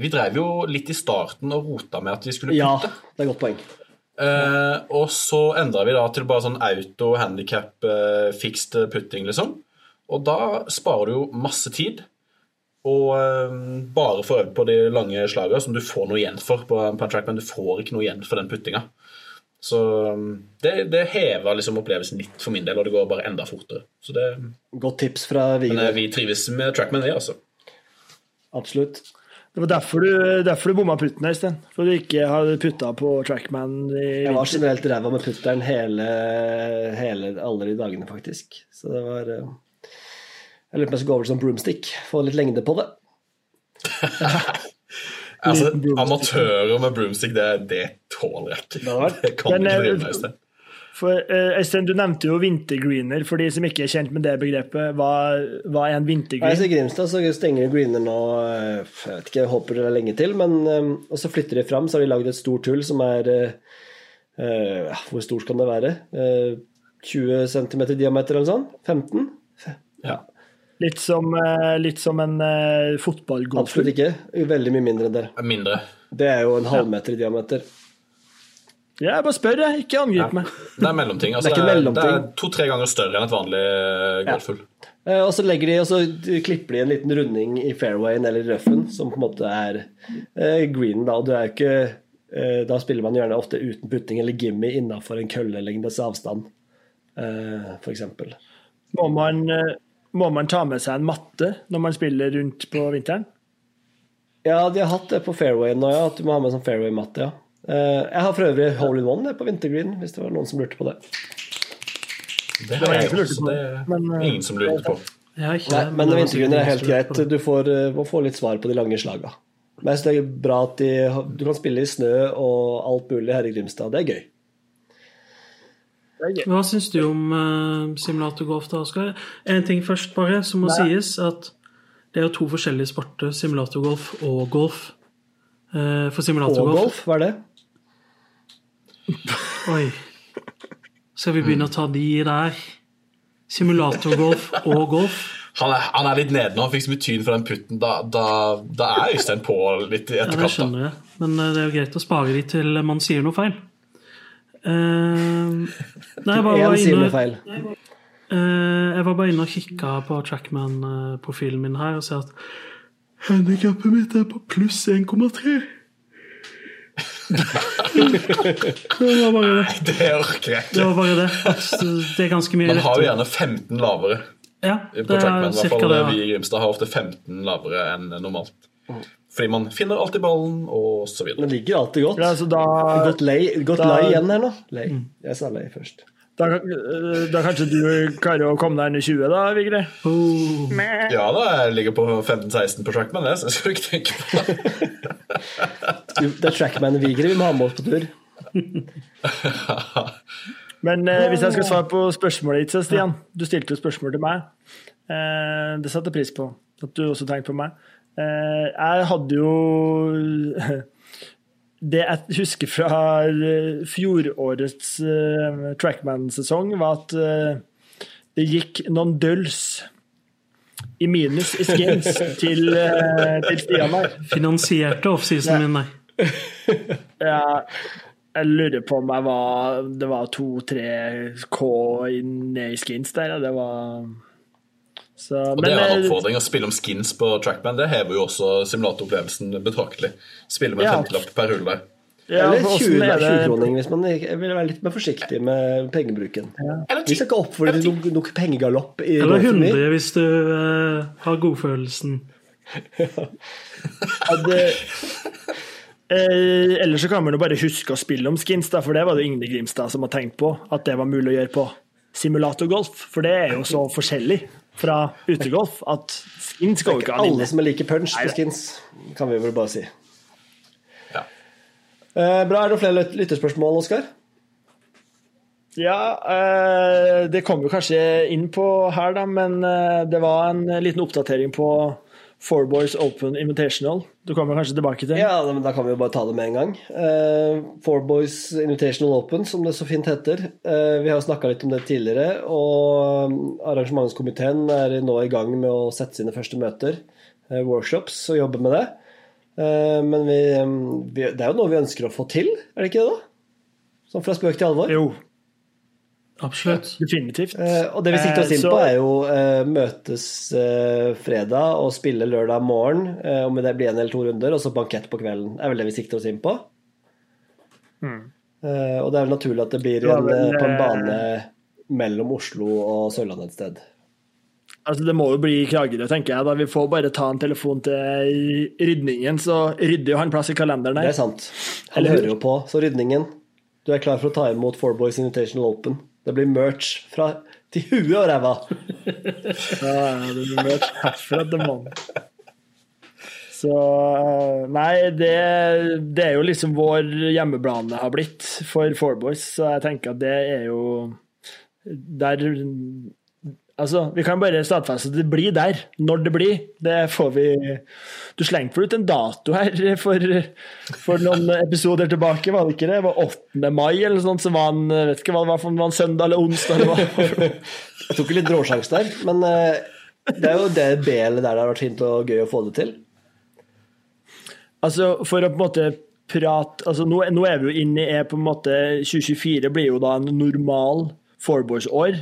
Vi drev jo litt i starten og rota med at vi skulle putte. Ja, det er godt poeng. Eh, og så endra vi da til bare sånn auto handicap eh, fixed putting, liksom. Og da sparer du jo masse tid. Og um, bare for øvd på de lange slagene som du får noe igjen for på, på en track, men du får ikke noe igjen for den puttinga. Så um, det, det hever liksom opplevelsen litt for min del, og det går bare enda fortere. Så det, Godt tips fra men eh, vi trives med Trackman, vi, altså. Absolutt. Det var derfor du, derfor du bomma putten, Øystein. For du ikke hadde putta på Trackman i Jeg var generelt ræva med putteren hele, hele, alle de dagene, faktisk. Så det var eh, Jeg lurer på om jeg skal gå over som broomstick. Få litt lengde på det. [LAUGHS] Altså, amatører med broomstick, det, det tåler jeg ikke. Det Det kan Men, ikke eh, drive med, Øystein. For eh, Øystein, du nevnte jo vintergreener. For de som ikke er kjent med det begrepet, hva, hva er en vintergreen? så I Grimstad så stenger greener nå eh, Jeg vet ikke, jeg håper det er lenge til. Men eh, Og så flytter de fram, så har de lagd et stort hull som er eh, eh, Hvor stort kan det være? Uh, 20 cm diameter eller noe sånt? 15? Ja. Litt som, eh, litt som en uh, fotballgolf? Absolutt ikke. Veldig mye mindre enn det. Mindre. Det er jo en halvmeter i diameter. Ja, jeg bare spør, jeg. Ikke angrip meg. Det er mellomting. Altså, Det er det er, to-tre ganger større enn et vanlig eh, golfhull. Ja. Og så legger de, og så klipper de en liten runding i fairwayen eller røffen, som på en måte er eh, greenen. Da og du er jo ikke eh, Da spiller man gjerne ofte uten putting eller gimme innafor en køllelengdes avstand, eh, f.eks. Må man, eh, må man ta med seg en matte når man spiller rundt på vinteren? Ja, de har hatt det på fairway nå, ja. At du må ha med sånn fairway-matte, ja. Eh, Jeg har for øvrig hole in one på vintergreen, hvis det var noen som lurte på det. Det var har jeg også. på Det det, er men, eh, ingen som lurte på. Ikke Nei, men vintergreen er helt greit. Du får, eh, må få litt svar på de lange slaga. Men jeg synes det er bra at de, du kan spille i snø og alt mulig her i Grimstad. Det er gøy. Hva syns du om uh, simulatorgolf, da, Oskar? En ting først, bare, som må sies, at det er jo to forskjellige sporter, simulatorgolf og golf. Uh, for Og golf, hva er det? [LAUGHS] Oi. Skal vi begynne å ta de der? Simulatorgolf og golf? Han er, han er litt nede nå. Han fikk så mye tyn for den putten. Da, da, da er Øystein på litt i Ja, det skjønner jeg. Men eh, det er jo greit å spare de til man sier noe feil. Eh, [LAUGHS] nei, jeg bare var inne Uh. Eh, jeg var bare inne og kikka på Trackman-profilen min her og ser at handikappet mitt er på pluss 1,3. [LAUGHS] det var bare det. Det orker jeg Det var bare det. Det er ganske mye Man har jo gjerne 15 lavere Ja, på det trackman. er cirka det. vi i Grimstad har ofte 15 lavere enn normalt. Fordi man finner alltid ballen, og så videre. Det ligger alltid godt. Ja, så da, Godt lei, godt Da- lei igjen her nå. Lei. Mm. Jeg sa lei først. da, da kanskje du klarer å komme deg under 20, da, Vigre? Oh, Ja da, jeg ligger på 15-16 på trackman, det, så jeg skal ikke tenke på det. Det er Trackman Vigre vi må ha med oss på tur. [LAUGHS] Men eh, hvis jeg skal svare på spørsmålet ditt, Stian Du stilte jo spørsmål til meg. Eh, det satte pris på. At du også tenkte på meg. Eh, jeg hadde jo [LAUGHS] Det jeg husker fra fjorårets eh, Trackman-sesong, var at eh, det gikk noen døls i minus i skins [LAUGHS] til, til Stian her. finansierte offseason min, nei. [LAUGHS] Ja, jeg lurer på om jeg var Det var to-tre K i- ned i skins der. ja, Det var så, Og det er en oppfordring. Å spille om skins på trackman det hever jo også simulatoropplevelsen betraktelig. Spille med Ja. 50-lapp per hull der. ja, Eller 20 hvordan er det- 20-kroning, hvis man ikke- vil være litt mer forsiktig med pengebruken. Ja. Vi skal ikke oppfordre til noe, noe pengegalopp i Eller golfen 100 hvis du uh, har godfølelsen. Ja, det, eh, ellers så kan man jo bare huske å spille om skins, da, for det var det Ingrid Grimstad som har tenkt på at det var mulig å gjøre på simulatorgolf. For det er jo så forskjellig fra utegolf at skins går jo ikke an Alle som er like punch på skins, kan vi vel bare si. Ja. Eh, bra. Er det flere lyttespørsmål, lytterspørsmål, Oskar? Ja, eh, det kom jo kanskje inn på her, da, men eh, det var en liten oppdatering på Four Boys Open Invitational. Du kommer kanskje tilbake til? Ja, men da kan vi jo bare ta det med en gang. Uh, Four Boys Invitational Open, som det så fint heter. Uh, vi har snakka litt om det tidligere, og um, arrangementskomiteen er nå i gang med å sette sine første møter, uh, workshops, og jobbe med det. Men vi, um, vi, det er jo noe vi ønsker å få til, er det ikke det, da? Sånn fra spøk til alvor. Jo, Absolutt. definitivt. Uh, og det vi sikter oss Eh, inn på, er jo uh, møtes uh, fredag og spille lørdag morgen, eh, om det blir en eller to runder, og så bankett på kvelden. er vel det vi sikter oss inn på. Eh, og det er vel naturlig at det blir en, vel, på en bane mellom Oslo og Sørlandet et sted. Altså, det må jo bli Kragerø, tenker jeg. da Vi får bare ta en telefon til Rydningen, så rydder jo han plass i kalenderen Det er sant. Han Eller hører jo på. Så Rydningen, du er klar for å ta imot Four Boys Invitational Open. Det blir merch fra til huet og ræva. [LAUGHS] Ja, det blir merch herfra til månen. Så eh, Nei, det, det er jo liksom vår hjemmebane har blitt for Four Boys, så jeg tenker at det er jo Der Altså, vi kan bare stadfeste at det blir der. Når det blir, det får vi Du slengte vel ut en dato her for, for noen episoder tilbake, var det ikke det? Det var 8. mai eller sånt, så var han vet ikke hva det var, for var en søndag eller onsdag. Eller hva. [LAUGHS] Jeg tok litt råsjanse der, men eh, det er jo det BL-et der det har vært fint og gøy å få det til. Altså, for å på en måte prate altså, nå, nå er vi jo inne i er på en måte 2024 blir jo da en normal fourboys-år.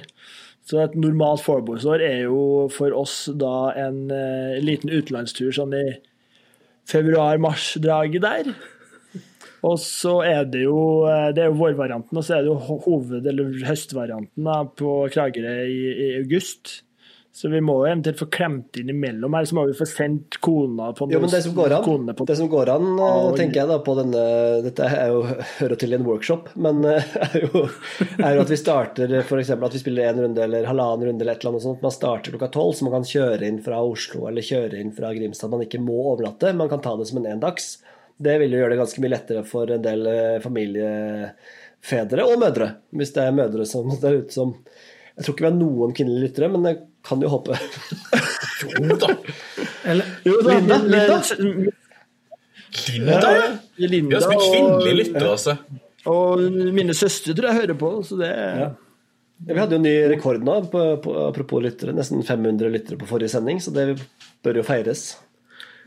Så et normalt fourboys-år er jo for oss da en eh, liten utenlandstur sånn i februar-mars-draget der. Og så er det jo eh, det er jo vårvarianten, og så er det jo hoved- eller høstvarianten da, på Kragerø i, i august. Så vi må jo eventuelt få klemt inn imellom her, så må vi få sendt kona på Jo, men det som går an, det som går an eh, tenker jeg da på denne Dette er jo, hører til i en workshop, men eh, [LAUGHS] er jo, er jo at vi starter f.eks. at vi spiller en runde eller halvannen runde eller et eller annet sånt. Man starter klokka tolv, så man kan kjøre inn fra Oslo eller kjøre inn fra Grimstad. Man ikke må overnatte, man kan ta det som en endags. Det vil jo gjøre det ganske mye lettere for en del eh, familiefedre og mødre, hvis det er mødre som der ute som Jeg tror ikke vi har noen kvinnelige lyttere, men jeg kan jo håpe. Jo da. Eller, Jo, da, Linda, Linda? Linda, ja. Vi Linda har så mye kvinnelige lyttere, altså. og mine søstre tror jeg hører på, så det Ja, Vi hadde jo ny rekord nå, på, på, apropos lyttere. Nesten 500 lyttere på forrige sending, så det bør jo feires.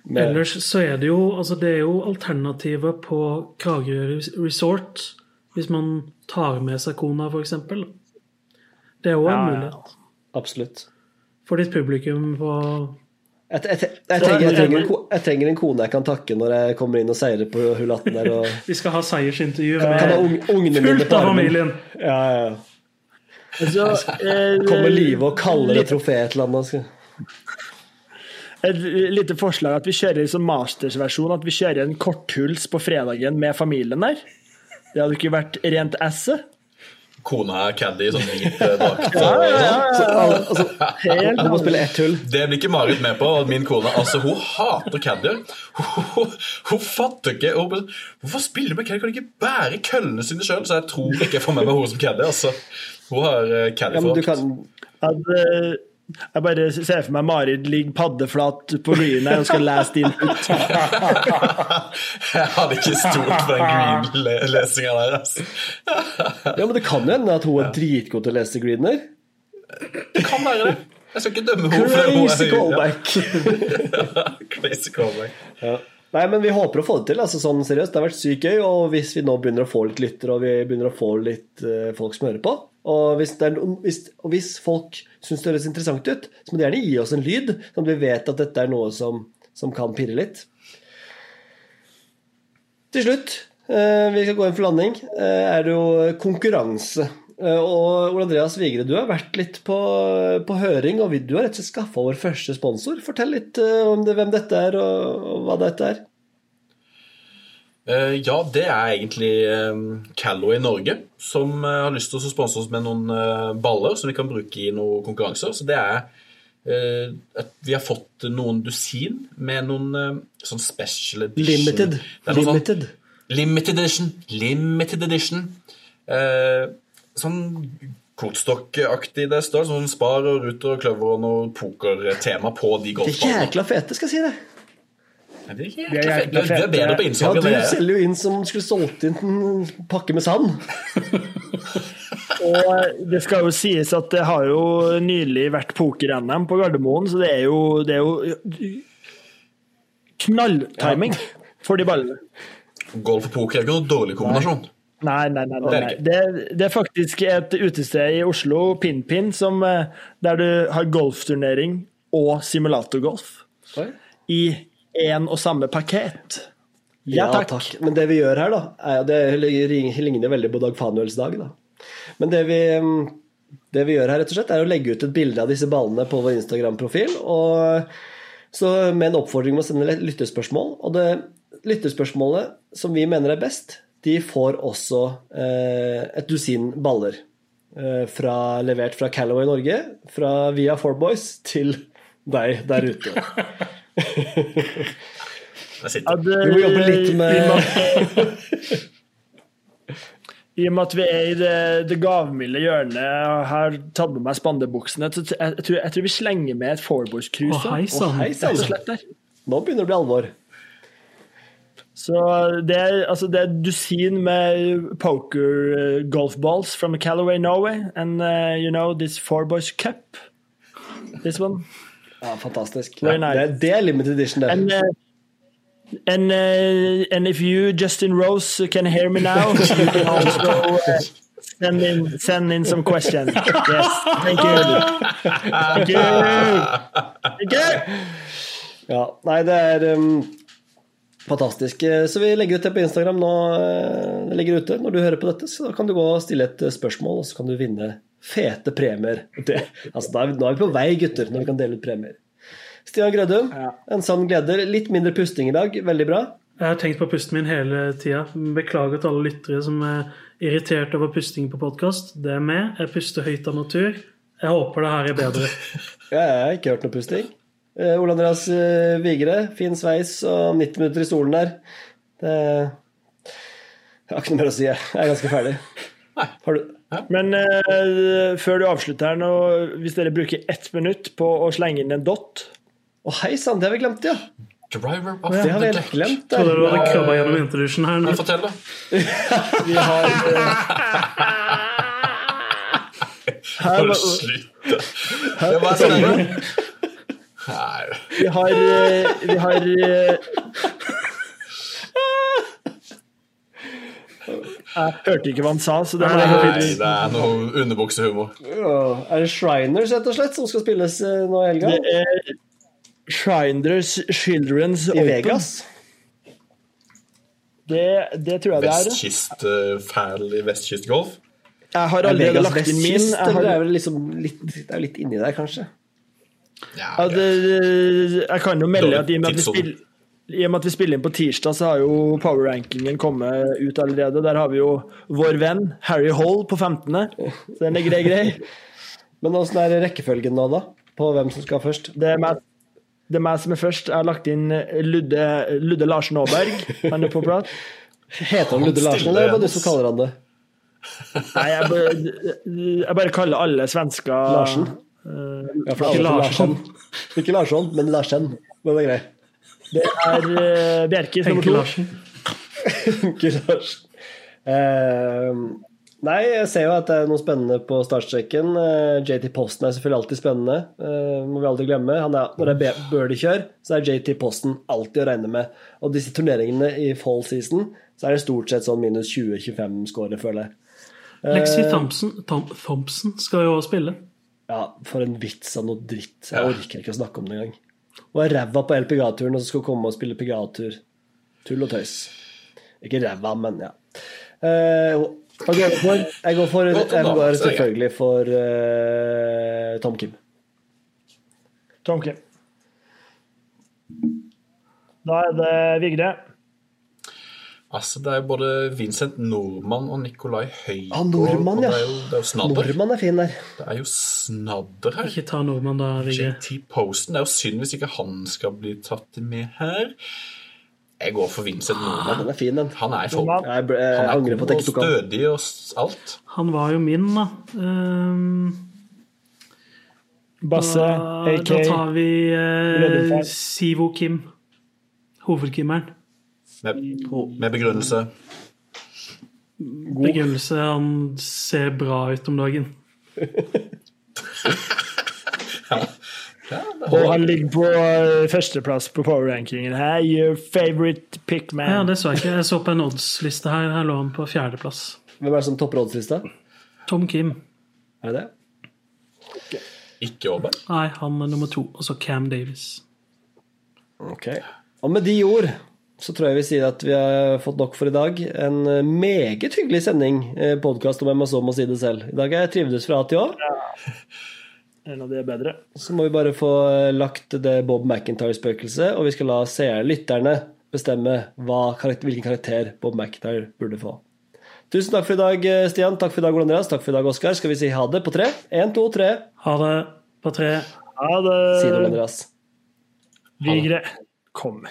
Med- ellers så er det jo altså det er jo alternativer på Kragerø Resort hvis man tar med seg kona, f.eks. Det er jo en Ja, ja. mulighet Absolutt. For ditt publikum på Jeg, jeg, jeg, jeg, trenger, jeg, trenger en, jeg trenger en kone jeg kan takke når jeg kommer inn og seirer på hull 18 der. Og [LAUGHS] Vi skal ha seiersintervju med mine fullt av familien. Ja, ja, ja. Så, eh, Kommer Live og kaller det trofé et eller annet. Et lite forslag at vi kjører en mastersversjon, at vi kjører en korthuls på fredagen med familien der. Det hadde ikke vært rent esse. Kona er caddy i sånn hvit eh, drakt. Ja, ja, ja, altså, Helt du må spille ett hull. Det blir ikke Marit med på. Min kone altså, hun hater Caddy Hun, hun, hun fatter ikke hun, Hvorfor spiller du med caddy? Kan du ikke bære køllene sine sjøl? Så jeg tror ikke jeg får med meg henne som caddy. Altså. Hun har uh, Ja, jeg bare ser for meg Marit ligger paddeflat på green her og skal lese din ut. [LAUGHS] jeg hadde ikke stolt på den green-lesinga der. Altså. Ja, men det kan jo hende at hun er dritgod til å lese greener. Det kan være det. Jeg skal ikke dømme henne. Crazy callback. [LAUGHS] Crazy callback. Ja. Nei, men vi håper å få det til. altså sånn seriøst. Det har vært sykt gøy. Og hvis vi nå begynner å få litt lyttere, og vi begynner å få litt uh, folk som hører på Og hvis, noen- hvis, og hvis folk syns det høres interessant ut, så må de gjerne gi oss en lyd, sånn at vi vet at dette er noe som, som kan pirre litt. Til slutt, eh, vi skal gå inn for landing, eh, er det jo konkurranse. Eh, Og Ole Andreas Vigre, du har vært litt på, på høring, og du har rett og slett skaffa vår første sponsor. Fortell litt om det, hvem dette er, og, og hva dette er. Eh, ja, det er egentlig uh, Callo i Norge som eh, har lyst til å sponse oss med noen eh, baller som vi kan bruke i noen konkurranser. Så det er eh, at vi har fått noen dusin med noen eh, sånn special edition Limited. Det er sånn- Limited. Limited edition. Limited edition. Eh, sånn kortstokkaktig det står. Sånn Spar og Ruter og Kløver og noe pokertema på de golfballene. De er jækla fete, skal jeg si det. Ja, Det er De er Du er- du er bedre på Ja, innsalg du det jeg er. selger jo inn som skulle solgt inn en pakke med sand. [LAUGHS] Og det skal jo sies at det har jo nylig vært poker-NM på Gardermoen, så det er jo, det er jo knalltiming for de ballene. Golf og poker er ikke noen dårlig kombinasjon. Nei, nei, nei. nei, Det er nei. det Det, er faktisk et utested i Oslo, PinPin, Pin, som, eh, der du har golfturnering og simulatorgolf i én og samme pakket. Ja, takk. Men det vi gjør her, da er, Det ligner veldig på Dag Fanuels dag, da. Men det vi, mm, det vi gjør her, rett og slett, er å legge ut et bilde av disse ballene på vår Instagram-profil. og så Med en oppfordring om å sende lyttespørsmål. Og det lyttespørsmålet som vi mener er best, de får også eh, et dusin baller. Eh, fra, levert fra Calaway Norge, fra via Four Boys til deg der ute. [LAUGHS] Jeg Ja, det- Vi må jobbe litt med [LAUGHS] I og med at vi er i det, det gavmilde hjørnet og har tatt med meg spandebuksene, så jeg, jeg, tror, jeg tror vi slenger med et Fourboys-cruise. Å, hei sann. Nå begynner det å bli alvor. Så det er, altså det er et dusin med poker uh, golf balls from Callaway, Norway. And uh, you know, this Four Cup. This one. Ja, fantastisk. Very nice. Det, det er limited edition, det. And, uh, and, uh, and if you, Justin Rose, can hear me now, [LAUGHS] you can also uh, send, in, send in some questions. Yes, thank you. Thank you. Thank you. Ja, nei, det er um, fantastisk. Så vi legger ut det på Instagram nå. eh, Det ligger ute når du hører på dette, så da kan du gå og stille et spørsmål, og så kan du vinne fete premier. Det, altså, da er vi, nå er vi på vei, gutter, når vi kan dele ut premier. Stian Grødum, en sann gleder. Litt mindre pusting i dag, veldig bra. Jeg har tenkt på pusten min hele tida. Beklager til alle lyttere som er irritert over pusting på podkast. Det er med. Jeg puster høyt av natur. Jeg håper det her er bedre. [LAUGHS] Jeg har ikke hørt noe pusting. Uh, Ole Andreas uh, Vigre, fin sveis og 90 minutter i stolen der. Det Jeg har ikke noe mer å si, jeg. Jeg er ganske ferdig. Har du Men uh, før du avslutter her nå, hvis dere bruker ett minutt på å slenge inn en dot Å, hei sann, det har vi glemt, ja. Driver of Det har the deck. glemt. Trodde du hadde krabba gjennom introdusjen her. Nå. Fortell, da. [LAUGHS] Vi har uh... her, Bare slutt. Det var sånn Nei. Vi har eh, Vi har eh, Jeg hørte ikke hva han sa, så det Nei, det er noe underbuksehumor. Ja, Er det Shriners, rett og slett, som skal spilles eh, nå i helga? Det er Shriners Children's I Open. Vegas? Det, det tror jeg det er. Vestkystfæl i vestkystgolf. Jeg har Er allerede lagt inn min. Jeg, eller er har, vel liksom litt, det er jo litt inni der, kanskje? Ja, det, jeg kan jo melde at i og med at vi spiller i og med at vi spiller inn på tirsdag, så har jo power-rankingen kommet ut allerede. Der har vi jo vår venn Harry Hall på 15. Så den er grei, grei. Men åssen er rekkefølgen nå, da? På hvem som skal først? Det er meg, det er meg som er først. Jeg har lagt inn Ludde, Ludde Larsen Aaberg. Han er på plass. Heter han Ludde Larsen, eller er det bare du som kaller han det? Nei, jeg bare, jeg bare kaller alle svensker Larsen? Ja, for Ikke Larsen. Larsson. Ikke Larsson, men Larsen. Den er grei. Det er uh, Bjerkes nummer to. Henke Larsen. uh, nei, jeg ser jo at det er noe spennende på startstreken. Eh, JT Posten er selvfølgelig alltid spennende. Eh, må vi aldri glemme. Han er, når det er birdie-kjør, så er JT Posten alltid å regne med. Og disse turneringene i fall season, så er det stort sett sånn minus 20-25 score, føler jeg. Lexi Thompson, Tom, Thompson skal jo spille. Ja, for en vits av noe dritt. Jeg orker ikke å snakke om det engang. Og er ræva på LPGA-turen og så skal komme og spille PGA-tur. Tull og tøys. Ikke ræva, men ja. Uh, okay, jeg, går for? Jeg går, for, jeg går selvfølgelig for uh, Tom Kim. Tom Kim. Da er det Vigre. Altså, det er jo både Vincent Nordmann og Nikolai Høygaard. Ah, Nordmann, ja. Det er jo, det er jo snadder. Nordmann er fin der. Det er jo snadder her. Ikke ta nordmann, da, Vigre. JT Posten. Det er jo synd hvis ikke han skal bli tatt med her. Jeg går for Vincent Den Han er fin, den. Han er folk. form. Jeg, jeg Han er god jeg og stødig og alt. Han var jo min, da. Um, Basse, AK. da tar vi uh, Sivo Kim. Hovedkimmeren. Med, med begrunnelse. Begrunnelse han ser bra ut om dagen. [LAUGHS] Og han ligger på eh, førsteplass på power-rankingen her. Your favorite pick, man. Ja, det så jeg ikke. Jeg så på en odds-liste her. Her lå han på fjerdeplass. Hvem er det som topper oddslista? Tom Kim. Er det Okay. Ikke Aaberg. Nei, han er nummer to. Og så Cam Davis. Ok. Og med de ord så tror jeg vi sier at vi har fått nok for i dag. En eh, meget hyggelig sending, podkast om hvem må så må si det selv. I dag er jeg trivdes fra A til Å. En av de er bedre. Så må vi bare få lagt det Bob McIntyre-spøkelset, og vi skal la seere, lytterne, bestemme hva, karakter, hvilken karakter Bob McIntyre burde få. Tusen takk for i dag, Stian. Takk for i dag, Ole Andreas. Takk for i dag, Oskar. Skal vi si ha det på tre? Én, to, tre. Ha det på tre. Ha det. Si det, Ole Andreas. Vigre. Kom.